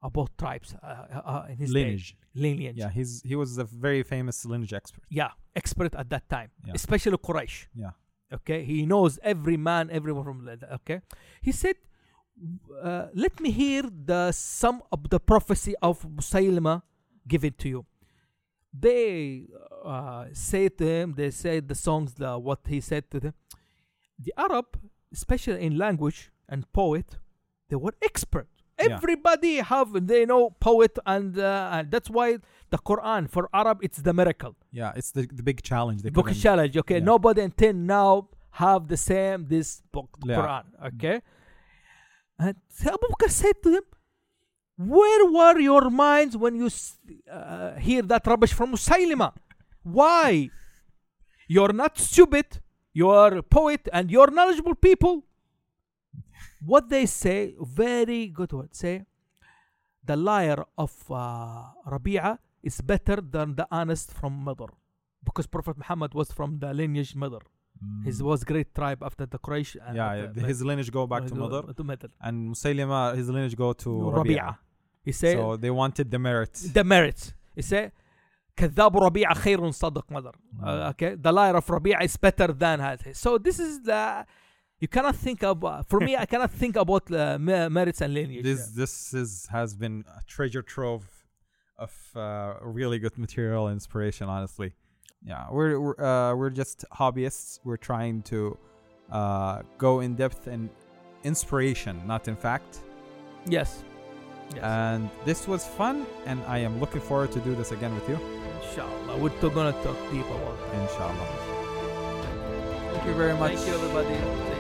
about tribes uh, uh, uh, in his day. Lineage. lineage. Yeah, he's he was a very famous lineage expert. Yeah, expert at that time, Yeah. especially Quraysh. Yeah. Okay, he knows every man, everyone from. Okay, he said, uh, "Let me hear the some of the prophecy of Musaylima given to you." They uh, say to him, they say the songs, the what he said to them. The Arab, especially in language and poet, they were expert. Yeah. Everybody have they know poet and, uh, and that's why the Quran for Arab it's the miracle Yeah, it's the the big challenge. They book challenge. Okay, yeah. nobody until now have the same this book Yeah. Quran. Okay, and Abu Bakr said to them, Where were your minds when you uh, hear that rubbish from Musaylima? Why? You're not stupid. You're a poet and you're knowledgeable people. What they say, very good word. Say, the liar of uh, Rabi'a is better than the honest from Madr. Because Prophet Muhammad was from the lineage Madr. His was great tribe after the Quraysh. and Mm. yeah, yeah, his lineage go back to Mother, to Madr. and Musaylima, his lineage go to Rabi'a. He said, So they wanted the merit. the merits. He say كذاب ربيعة خير صدق mother. Uh, okay, the liar of Rabi'a is better than هذه. So this is the you cannot think of for me. I cannot think about uh, me- merits and lineage. This this is has been a treasure trove of uh, really good material and inspiration. Honestly, yeah, we're we're, uh, we're just hobbyists. We're trying to uh, go in depth in inspiration, not in fact. yes, yes. And this was fun, and I am looking forward to do this again with you, Inshallah, we're t- gonna talk deep about. inshallah. Thank you very much. Thank you, everybody. Thank you.